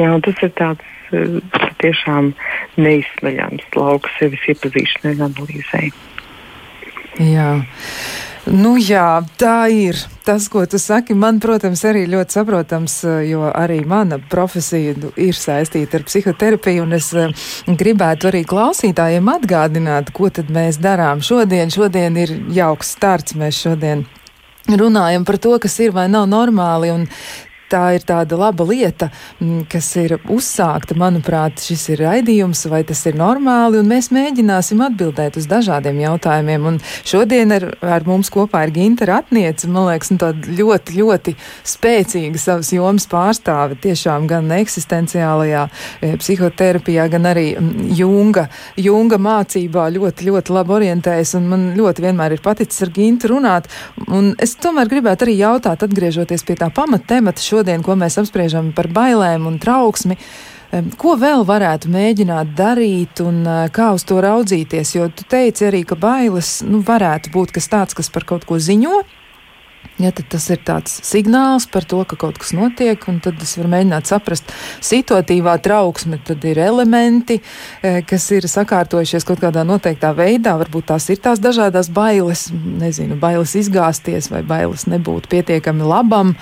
S3: jā, tas ir tāds uh, tiešām neizsmeļams lauks sevis iepazīšanai un analīzei.
S2: Jā. Nu, jā, tā ir. Tas, ko tu saki, man, protams, arī ļoti saprotams, jo arī mana profesija nu, ir saistīta ar psihoterapiju, un es uh, gribētu arī klausītājiem atgādināt, ko tad mēs darām šodien. Šodien ir jauks starts, mēs šodien runājam par to, kas ir vai nav normāli, un tā ir tāda laba lieta, mm, kas ir uzsākta. Manuprāt, šis ir raidījums, vai tas ir normāli, un mēs mēģināsim atbildēt uz dažādiem jautājumiem. Un šodien ar, ar mums kopā ir Ginta Ratniece, man liekas, nu, ļoti, ļoti spēcīga savas jomas pārstāve, tiešām gan eksistenciālajā e, psihoterapijā, gan arī mm, Junga, Junga mācībā ļoti, ļoti labi orientējas, un man ļoti vienmēr ir paticis ar Gintu runāt. Un es tomēr gribētu arī jautāt, atgriežoties pie tā pamattemata, šodien, ko mēs apspriežam par bailēm un trauksmi. Ko vēl varētu mēģināt darīt un eh, kā uz to raudzīties? Jo tu teici arī, ka bailes nu, varētu būt kas tāds, kas par kaut ko ziņo, Ja, tas ir tāds signāls par to, ka kaut kas notiek, un tad es varu mēģināt saprast, situatīvā trauksme, tad ir elementi, e, kas ir sakārtojušies kaut kādā noteiktā veidā. Varbūt tās ir tās dažādas bailes, nezinu, bailes izgāzties vai bailes nebūt pietiekami labam,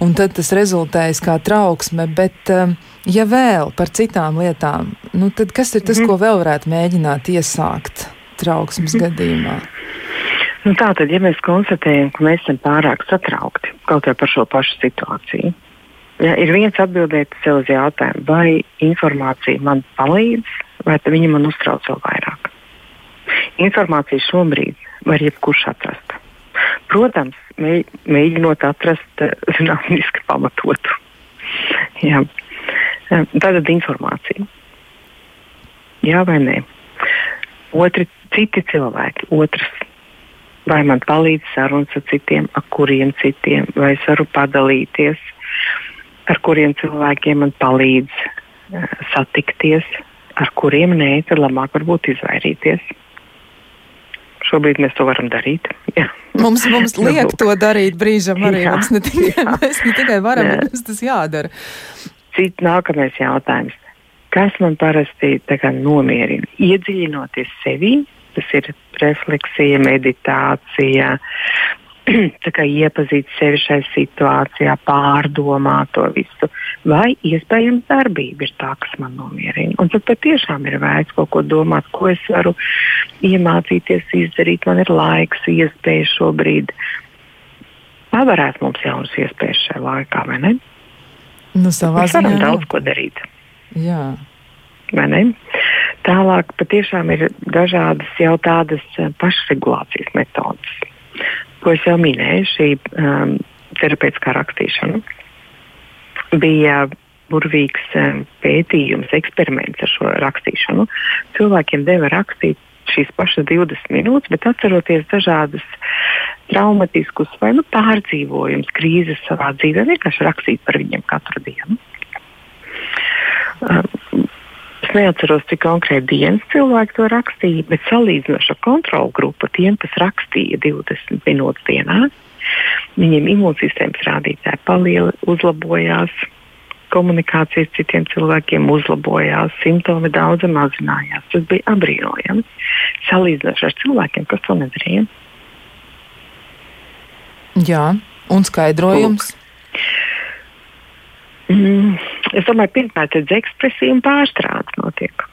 S2: un tad tas rezultējas kā trauksme. Bet, e, ja vēl par citām lietām, nu, tad kas ir tas, -hmm. ko vēl varētu mēģināt iesākt trauksmes -hmm. gadījumā?
S3: Nu, Tātad, ja mēs konstatējam, ka mēs esam pārāk satraukti kaut vai par šo pašu situāciju, ja, ir viens atbildēt sev uz jautājumu, vai informācija man palīdz, vai viņa man uztrauc vēl vairāk. Informāciju šobrīd var jebkurš atrast. Protams, mē, mēģinot atrast eh, zinātniski pamatotu. Jā. Tātad informācija. Jā vai nē? Otri, citi cilvēki, otrs vai man palīdz sarunas ar citiem, ar kuriem citiem, vai es varu padalīties, ar kuriem cilvēkiem man palīdz uh, satikties, ar kuriem nē, tad labāk varbūt izvairīties. Šobrīd mēs to varam darīt. Jā.
S2: Mums, mums liek to darīt brīžam arī. Jā, mums ne tikai, jā. mēs ne tikai varam, jā. bet mums tas jādara.
S3: Cits nākamais jautājums. Kas man parasti nomierina? Iedziļinoties sevī, tas ir refleksija, meditācija. Tā kā iepazīt sevi šajā situācijā, pārdomāt to visu. Vai iespējams darbība ir tā, kas man nomierina. Un tad patiešām ir vērts kaut ko domāt, ko es varu iemācīties izdarīt. Man ir laiks, iespēja šobrīd. Pavarēt mums jaunas iespējas šajā laikā, vai ne?
S2: Nu, savā
S3: Mēs varam daudz ko darīt.
S2: Jā.
S3: Vai ne? Tālāk patiešām ir dažādas jau tādas eh, pašregulācijas metodas, ko es jau minēju, šī um, terapeitiskā rakstīšana. Bija burvīgs um, pētījums, eksperiments ar šo rakstīšanu. Cilvēkiem deva rakstīt šīs pašas 20 minūtes, bet atceroties dažādas traumatiskus vai nu, pārdzīvojumus, krīzes savā dzīvē, vienkārši rakstīt par viņiem katru dienu. Um, neatceros, cik konkrēti dienas cilvēki to rakstīja, bet salīdzinoši ar kontrolu grupu, tiem, kas rakstīja 20 minūtes dienā, viņiem imūnsistēmas rādītāji palieli, uzlabojās, komunikācijas citiem cilvēkiem uzlabojās, simptomi daudz mazinājās. Tas bija apbrīnojami. Salīdzinoši ar cilvēkiem, kas to nedarīja.
S2: Jā, un skaidrojums. Lūk.
S3: Mm, es domāju, pirmkārt, ir ekspresija un pārstrāde notiek.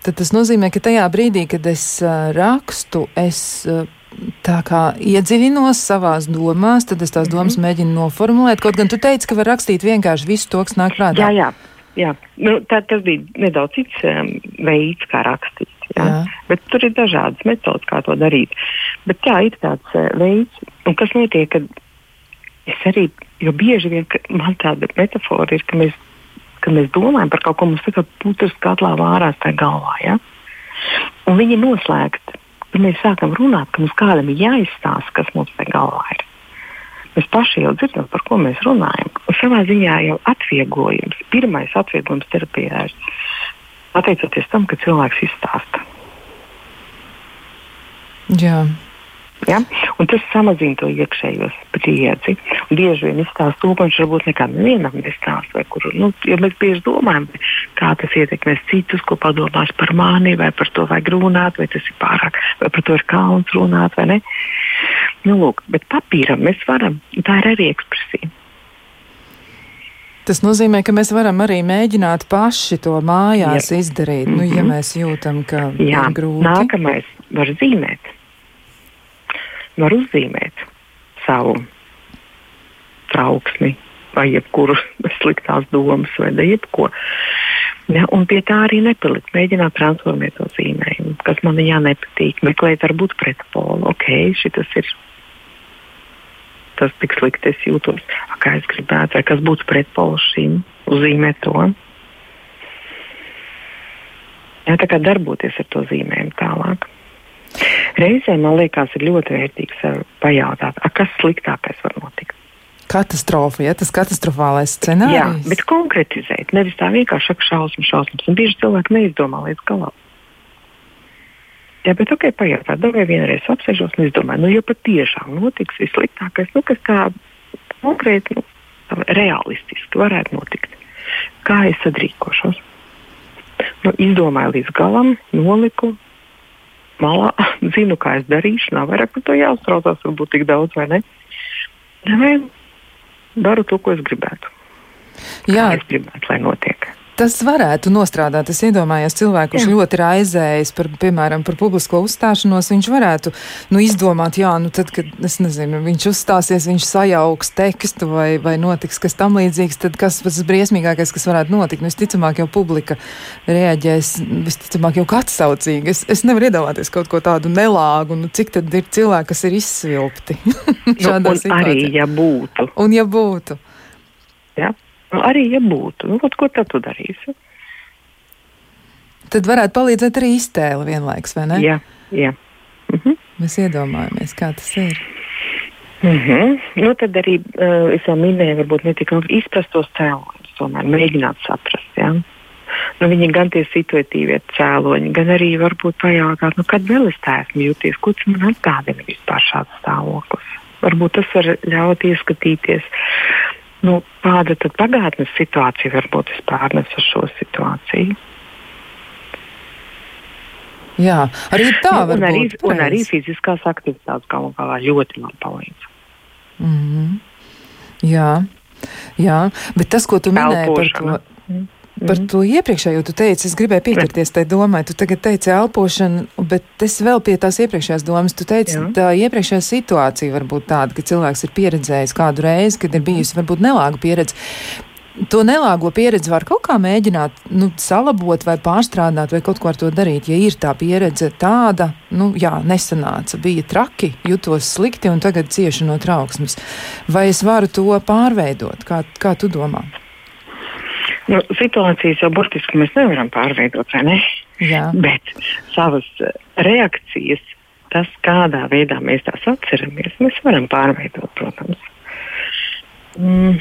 S2: Tad tas nozīmē, ka tajā brīdī, kad es uh, rakstu, es uh, tā kā iedziļinos savās domās, tad es tās mm -hmm. domas mēģinu noformulēt. Kaut gan tu teici, ka var rakstīt vienkārši visu to, kas nāk prātā.
S3: Jā, jā. jā. Nu, tā, tas bija nedaudz cits um, veids, kā rakstīt. Jā? Jā. Bet tur ir dažādas metodas, kā to darīt. Bet jā, ir tāds uh, veids, un kas notiek, kad es arī jo bieži vien man tāda metafora ir, ka mēs, ka mēs domājam par kaut ko, mums kā putrs katlā vārās tajā galvā. Ja? Un viņi ir noslēgti. Tad mēs sākam runāt, ka mums kādam ir jāizstāsta, kas mums tajā galvā ir. Mēs paši jau dzirdam, par ko mēs runājam. Un savā ziņā jau atvieglojums, pirmais atvieglojums terapijā ir pateicoties tam, ka cilvēks izstāsta.
S2: Jā.
S3: Ja? Un tas samazina to iekšējo spriedzi. Bieži vien izstāsta to, ko viņš varbūt nekad nevienam nestāsta. Kur, nu, ja mēs bieži domājam, kā tas ietekmēs citus, ko padomās par mani, vai par to vajag runāt, vai tas ir pārāk, vai par to ir kauns runāt, vai ne. Nu, lūk, bet papīram mēs varam, tā ir arī ekspresija.
S2: Tas nozīmē, ka mēs varam arī mēģināt paši to mājās Jā. izdarīt, mm -hmm. nu, ja mhm. mēs jūtam, ka Jā. ir grūti.
S3: Nākamais var zīmēt var uzzīmēt savu trauksmi vai jebkuru sliktās domas vai jebko. Ja, un pie tā arī nepalikt. Mēģināt transformēt to zīmējumu, kas man jā nepatīk. Meklēt, varbūt pretpolu. Ok, šis ir tas tik slikti, es jūtos. Kā es gribētu, vai kas būtu pretpols šim, uzzīmēt to. Jā, tā kā darboties ar to zīmējumu tālāk. Reizē man liekas, ir ļoti vērtīgi sev pajautāt, kas sliktākais var notikt.
S2: Katastrofa, ja tas katastrofālais scenārijs. Jā,
S3: bet konkretizēt, nevis tā vienkārši saka šausmas, šausmas. Un bieži cilvēki neizdomā līdz galam. Jā, bet ok, pajautāt, vai vienreiz apsēžos un izdomāju, nu, ja patiešām notiks vissliktākais, nu, kas tā konkrēti, nu, realistiski varētu notikt. Kā es sadrīkošos? Nu, izdomāju līdz galam, noliku, malā, zinu, kā es darīšu, nav vairāk par to jāuztraucās, varbūt tik daudz vai ne. Vai daru to, ko es gribētu. Jā, kā es gribētu, lai notiek
S2: tas varētu nostrādāt. Es iedomājos cilvēku, kurš ļoti raizējas par, piemēram, par publisko uzstāšanos. Viņš varētu nu, izdomāt, jā, nu tad, kad nezinu, viņš uzstāsies, viņš sajauks tekstu vai, vai notiks kas tam līdzīgs, tad kas tas briesmīgākais, kas varētu notikt? Nu, visticamāk, jau publika reaģēs, visticamāk, jau atsaucīgi. Es, es nevaru iedomāties kaut ko tādu nelāgu, nu, cik tad ir cilvēki, kas ir izsvilpti šādā nu, situācijā.
S3: Arī, ja būtu.
S2: Un ja būtu.
S3: Ja? Nu, arī, ja būtu, nu, ko tad tu darīsi?
S2: Tad varētu palīdzēt arī iztēle vienlaikus, vai ne?
S3: Jā, jā. Mhm.
S2: Mēs iedomājamies, kā tas ir.
S3: Mm -hmm. nu, tad arī uh, es jau minēju, varbūt ne tikai izprast tos cēloņus, tomēr mēģināt saprast. Ja? Nu, viņi gan tie situatīvie cēloņi, gan arī varbūt pajautāt, nu, kad vēl es tā esmu jūties, ko tas man atgādina vispār šāds stāvoklis. Varbūt tas var ļaut ieskatīties nu, kāda tad pagātnes situācija varbūt vispār nes uz šo situāciju.
S2: Jā, arī tā
S3: nu, un, arī, būt, un arī fiziskās aktivitātes galu galā ļoti man palīdz.
S2: Mm -hmm. Jā, jā, bet tas, ko tu minēji par to. Mm. Par mm. to iepriekšējo tu teici, es gribēju pieķerties tai domai. Tu tagad teici elpošana, bet es vēl pie tās iepriekšējās domas. Tu teici, Jā. tā iepriekšējā situācija var būt tāda, ka cilvēks ir pieredzējis kādu reizi, kad ir bijusi varbūt nelāga pieredze. To nelāgo pieredzi var kaut kā mēģināt nu, salabot vai pārstrādāt, vai kaut ko ar to darīt. Ja ir tā pieredze tāda, nu, jā, nesanāca, bija traki, jutos slikti un tagad cieši no trauksmes. Vai es varu to pārveidot? Kā, kā tu domā?
S3: Nu, situācijas jau burtiski mēs nevaram pārveidot, vai ne?
S2: Jā.
S3: Bet savas eh, reakcijas, tas, kādā veidā mēs tās atceramies, mēs varam pārveidot, protams. Mm.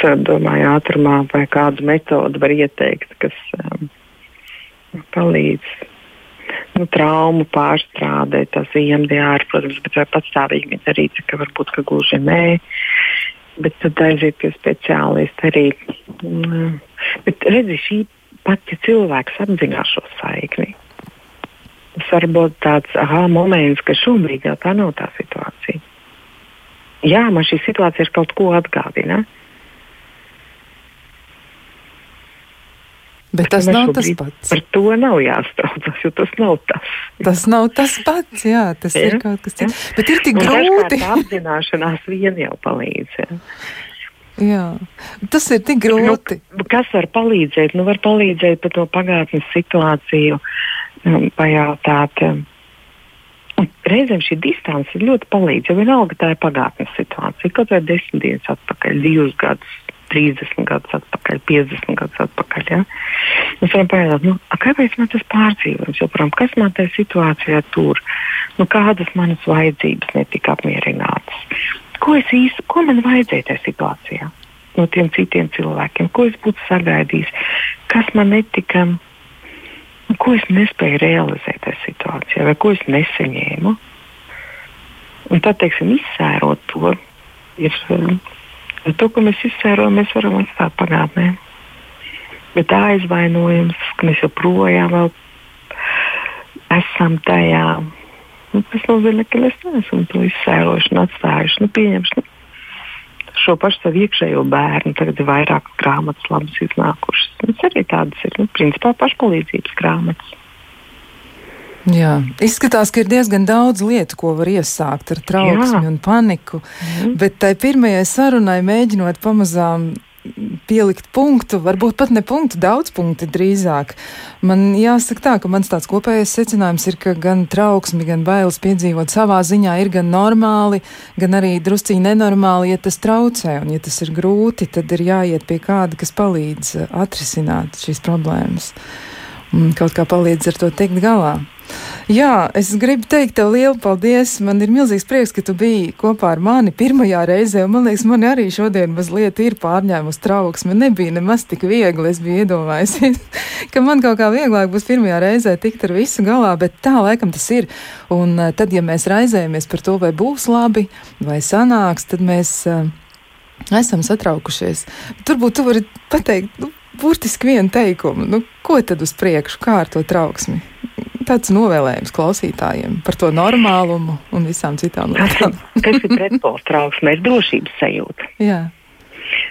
S3: Es domāju, ātrumā vai kādu metodi var ieteikt, kas um, palīdz nu, traumu pārstrādē, tas IMDR, protams, bet vai patstāvīgi darīt, ka varbūt ka gluži nē. Bet tad aiziet pie speciālista arī. Mm, bet redzi, šī pati cilvēks apzinās šo saikni. Tas var būt tāds aha, moments, ka šobrīd jau tā nav tā situācija. Jā, man šī situācija ir kaut ko atgādina.
S2: Bet tas nav tas pats.
S3: Par to nav jāstraucas, jo tas nav tas.
S2: Tas nav tas pats, jā, tas ja? ir kaut kas cits. Bet ir tik grūti.
S3: Apzināšanās vien jau palīdz. Ja?
S2: Jā, tas ir tik grūti.
S3: Nu, kas var palīdzēt? Nu, var palīdzēt par to pagātnes situāciju, um, pajautāt, um, reizēm šī distance ļoti palīdz, jo vienalga tā ir pagātnes situācija. Kaut vai desmit dienas atpakaļ, divus gadus, 30 gadus atpakaļ, 50 gadus atpakaļ. Ja? Mēs varam pajautāt, nu, kāpēc man tas pārdzīvojums joprojām, kas man tajā situācijā tur, nu, kādas manas vajadzības netika apmierinātas. Ko īsti, ko man vajadzēja tajā situācijā no tiem citiem cilvēkiem, ko es būtu sagaidījis, kas man netika ko es nespēju realizēt tajā situācijā, vai ko es nesaņēmu. Un tad, teiksim, izsērot to, ir eh, to, ko mēs izsērojam, mēs varam atstāt pagātnē. Bet tā aizvainojums, ka mēs joprojām esam tajā, nu, tas nozīmē, ka mēs neesam to izsērojuši un atstājuši. Nu, pieņemšu, nu, šo pašu savu iekšējo bērnu. Tagad ir vairāk grāmatas labas iznākušas. Tas arī tādas ir, nu, principā, pašpalīdzības grāmatas.
S2: Jā, izskatās, ka ir diezgan daudz lietu, ko var iesākt ar trauksmi Jā. un paniku. Mm. Bet tai pirmajai sarunai mēģinot pamazām pielikt punktu, varbūt pat ne punktu, daudz punktu drīzāk. Man jāsaka tā, ka mans tāds kopējais secinājums ir, ka gan trauksmi, gan bailes piedzīvot savā ziņā ir gan normāli, gan arī drusciņi nenormāli, ja tas traucē, un ja tas ir grūti, tad ir jāiet pie kāda, kas palīdz atrisināt šīs problēmas un kaut kā palīdz ar to tikt galā. Jā, es gribu teikt tev lielu paldies. Man ir milzīgs prieks, ka tu biji kopā ar mani pirmajā reizē. Man liekas, man arī šodien mazliet ir pārņēmusi trauksme. Nebija nemaz tik viegli. Es biju iedomājusies, ka man kaut kā vieglāk būs pirmajā reizē tikt ar visu galā, bet tā laikam tas ir. Un eh, tad, ja mēs raizējamies par to, vai būs labi vai sanāks, tad mēs uh, esam satraukušies. Turbūt tu vari pateikt, nu, burtiski vienu teikumu. Nu, ko tad uz priekšu, kā ar to trauksmi? Tāds novēlējums klausītājiem par to normālumu un visām citām lietām?
S3: kas ir pretpols trauksmē, ir drošības sajūta.
S2: Jā.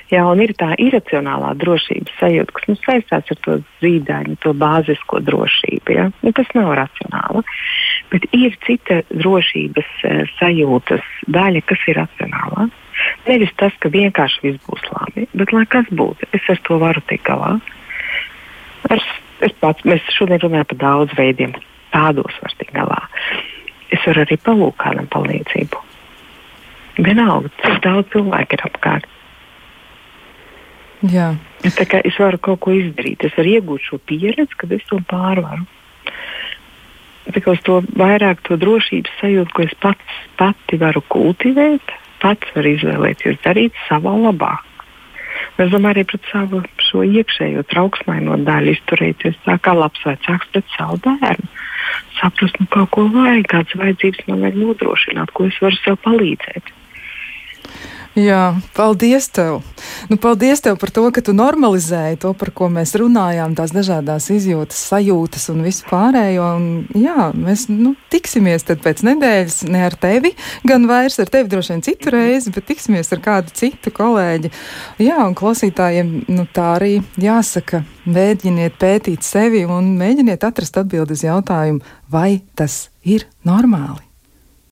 S3: Jā, un ir tā iracionālā drošības sajūta, kas mums saistās ar to zīdaiņu, to bāzisko drošību. Ja? Nu, tas nav racionāli. Bet ir cita drošības e, sajūtas daļa, kas ir racionāla. Nevis tas, ka vienkārši viss būs labi, bet lai kas būtu, es ar to varu tikt galā. Ar Es pats, mēs šodien runājam par daudz veidiem, tādos var tikt galā. Es varu arī palūkt kādam palīdzību. Vienalga, cik daudz cilvēku ir apkārt.
S2: Jā.
S3: Tā kā es varu kaut ko izdarīt, es varu iegūt šo pieredzi, kad es to pārvaru. Tā kā uz to vairāk to drošības sajūtu, ko es pats pati varu kultivēt, pats varu izvēlēties darīt savā labā. Es domāju, arī pret savu šo iekšējo trauksmaino daļu izturēties tā kā labs vecāks pret savu bērnu. Saprast, nu kaut ko vajag, kādas vajadzības man vajag nodrošināt, ko es varu sev palīdzēt.
S2: Jā, paldies tev. Nu, paldies tev par to, ka tu normalizēji to, par ko mēs runājām, tās dažādas izjūtas, sajūtas un visu pārējo. Un, jā, mēs nu, tiksimies pēc nedēļas ne ar tevi, gan vairs ar tevi droši vien citu reizi, bet tiksimies ar kādu citu kolēģi. Jā, un klausītājiem nu, tā arī jāsaka, mēģiniet pētīt sevi un mēģiniet atrast atbildi uz jautājumu, vai tas ir normāli.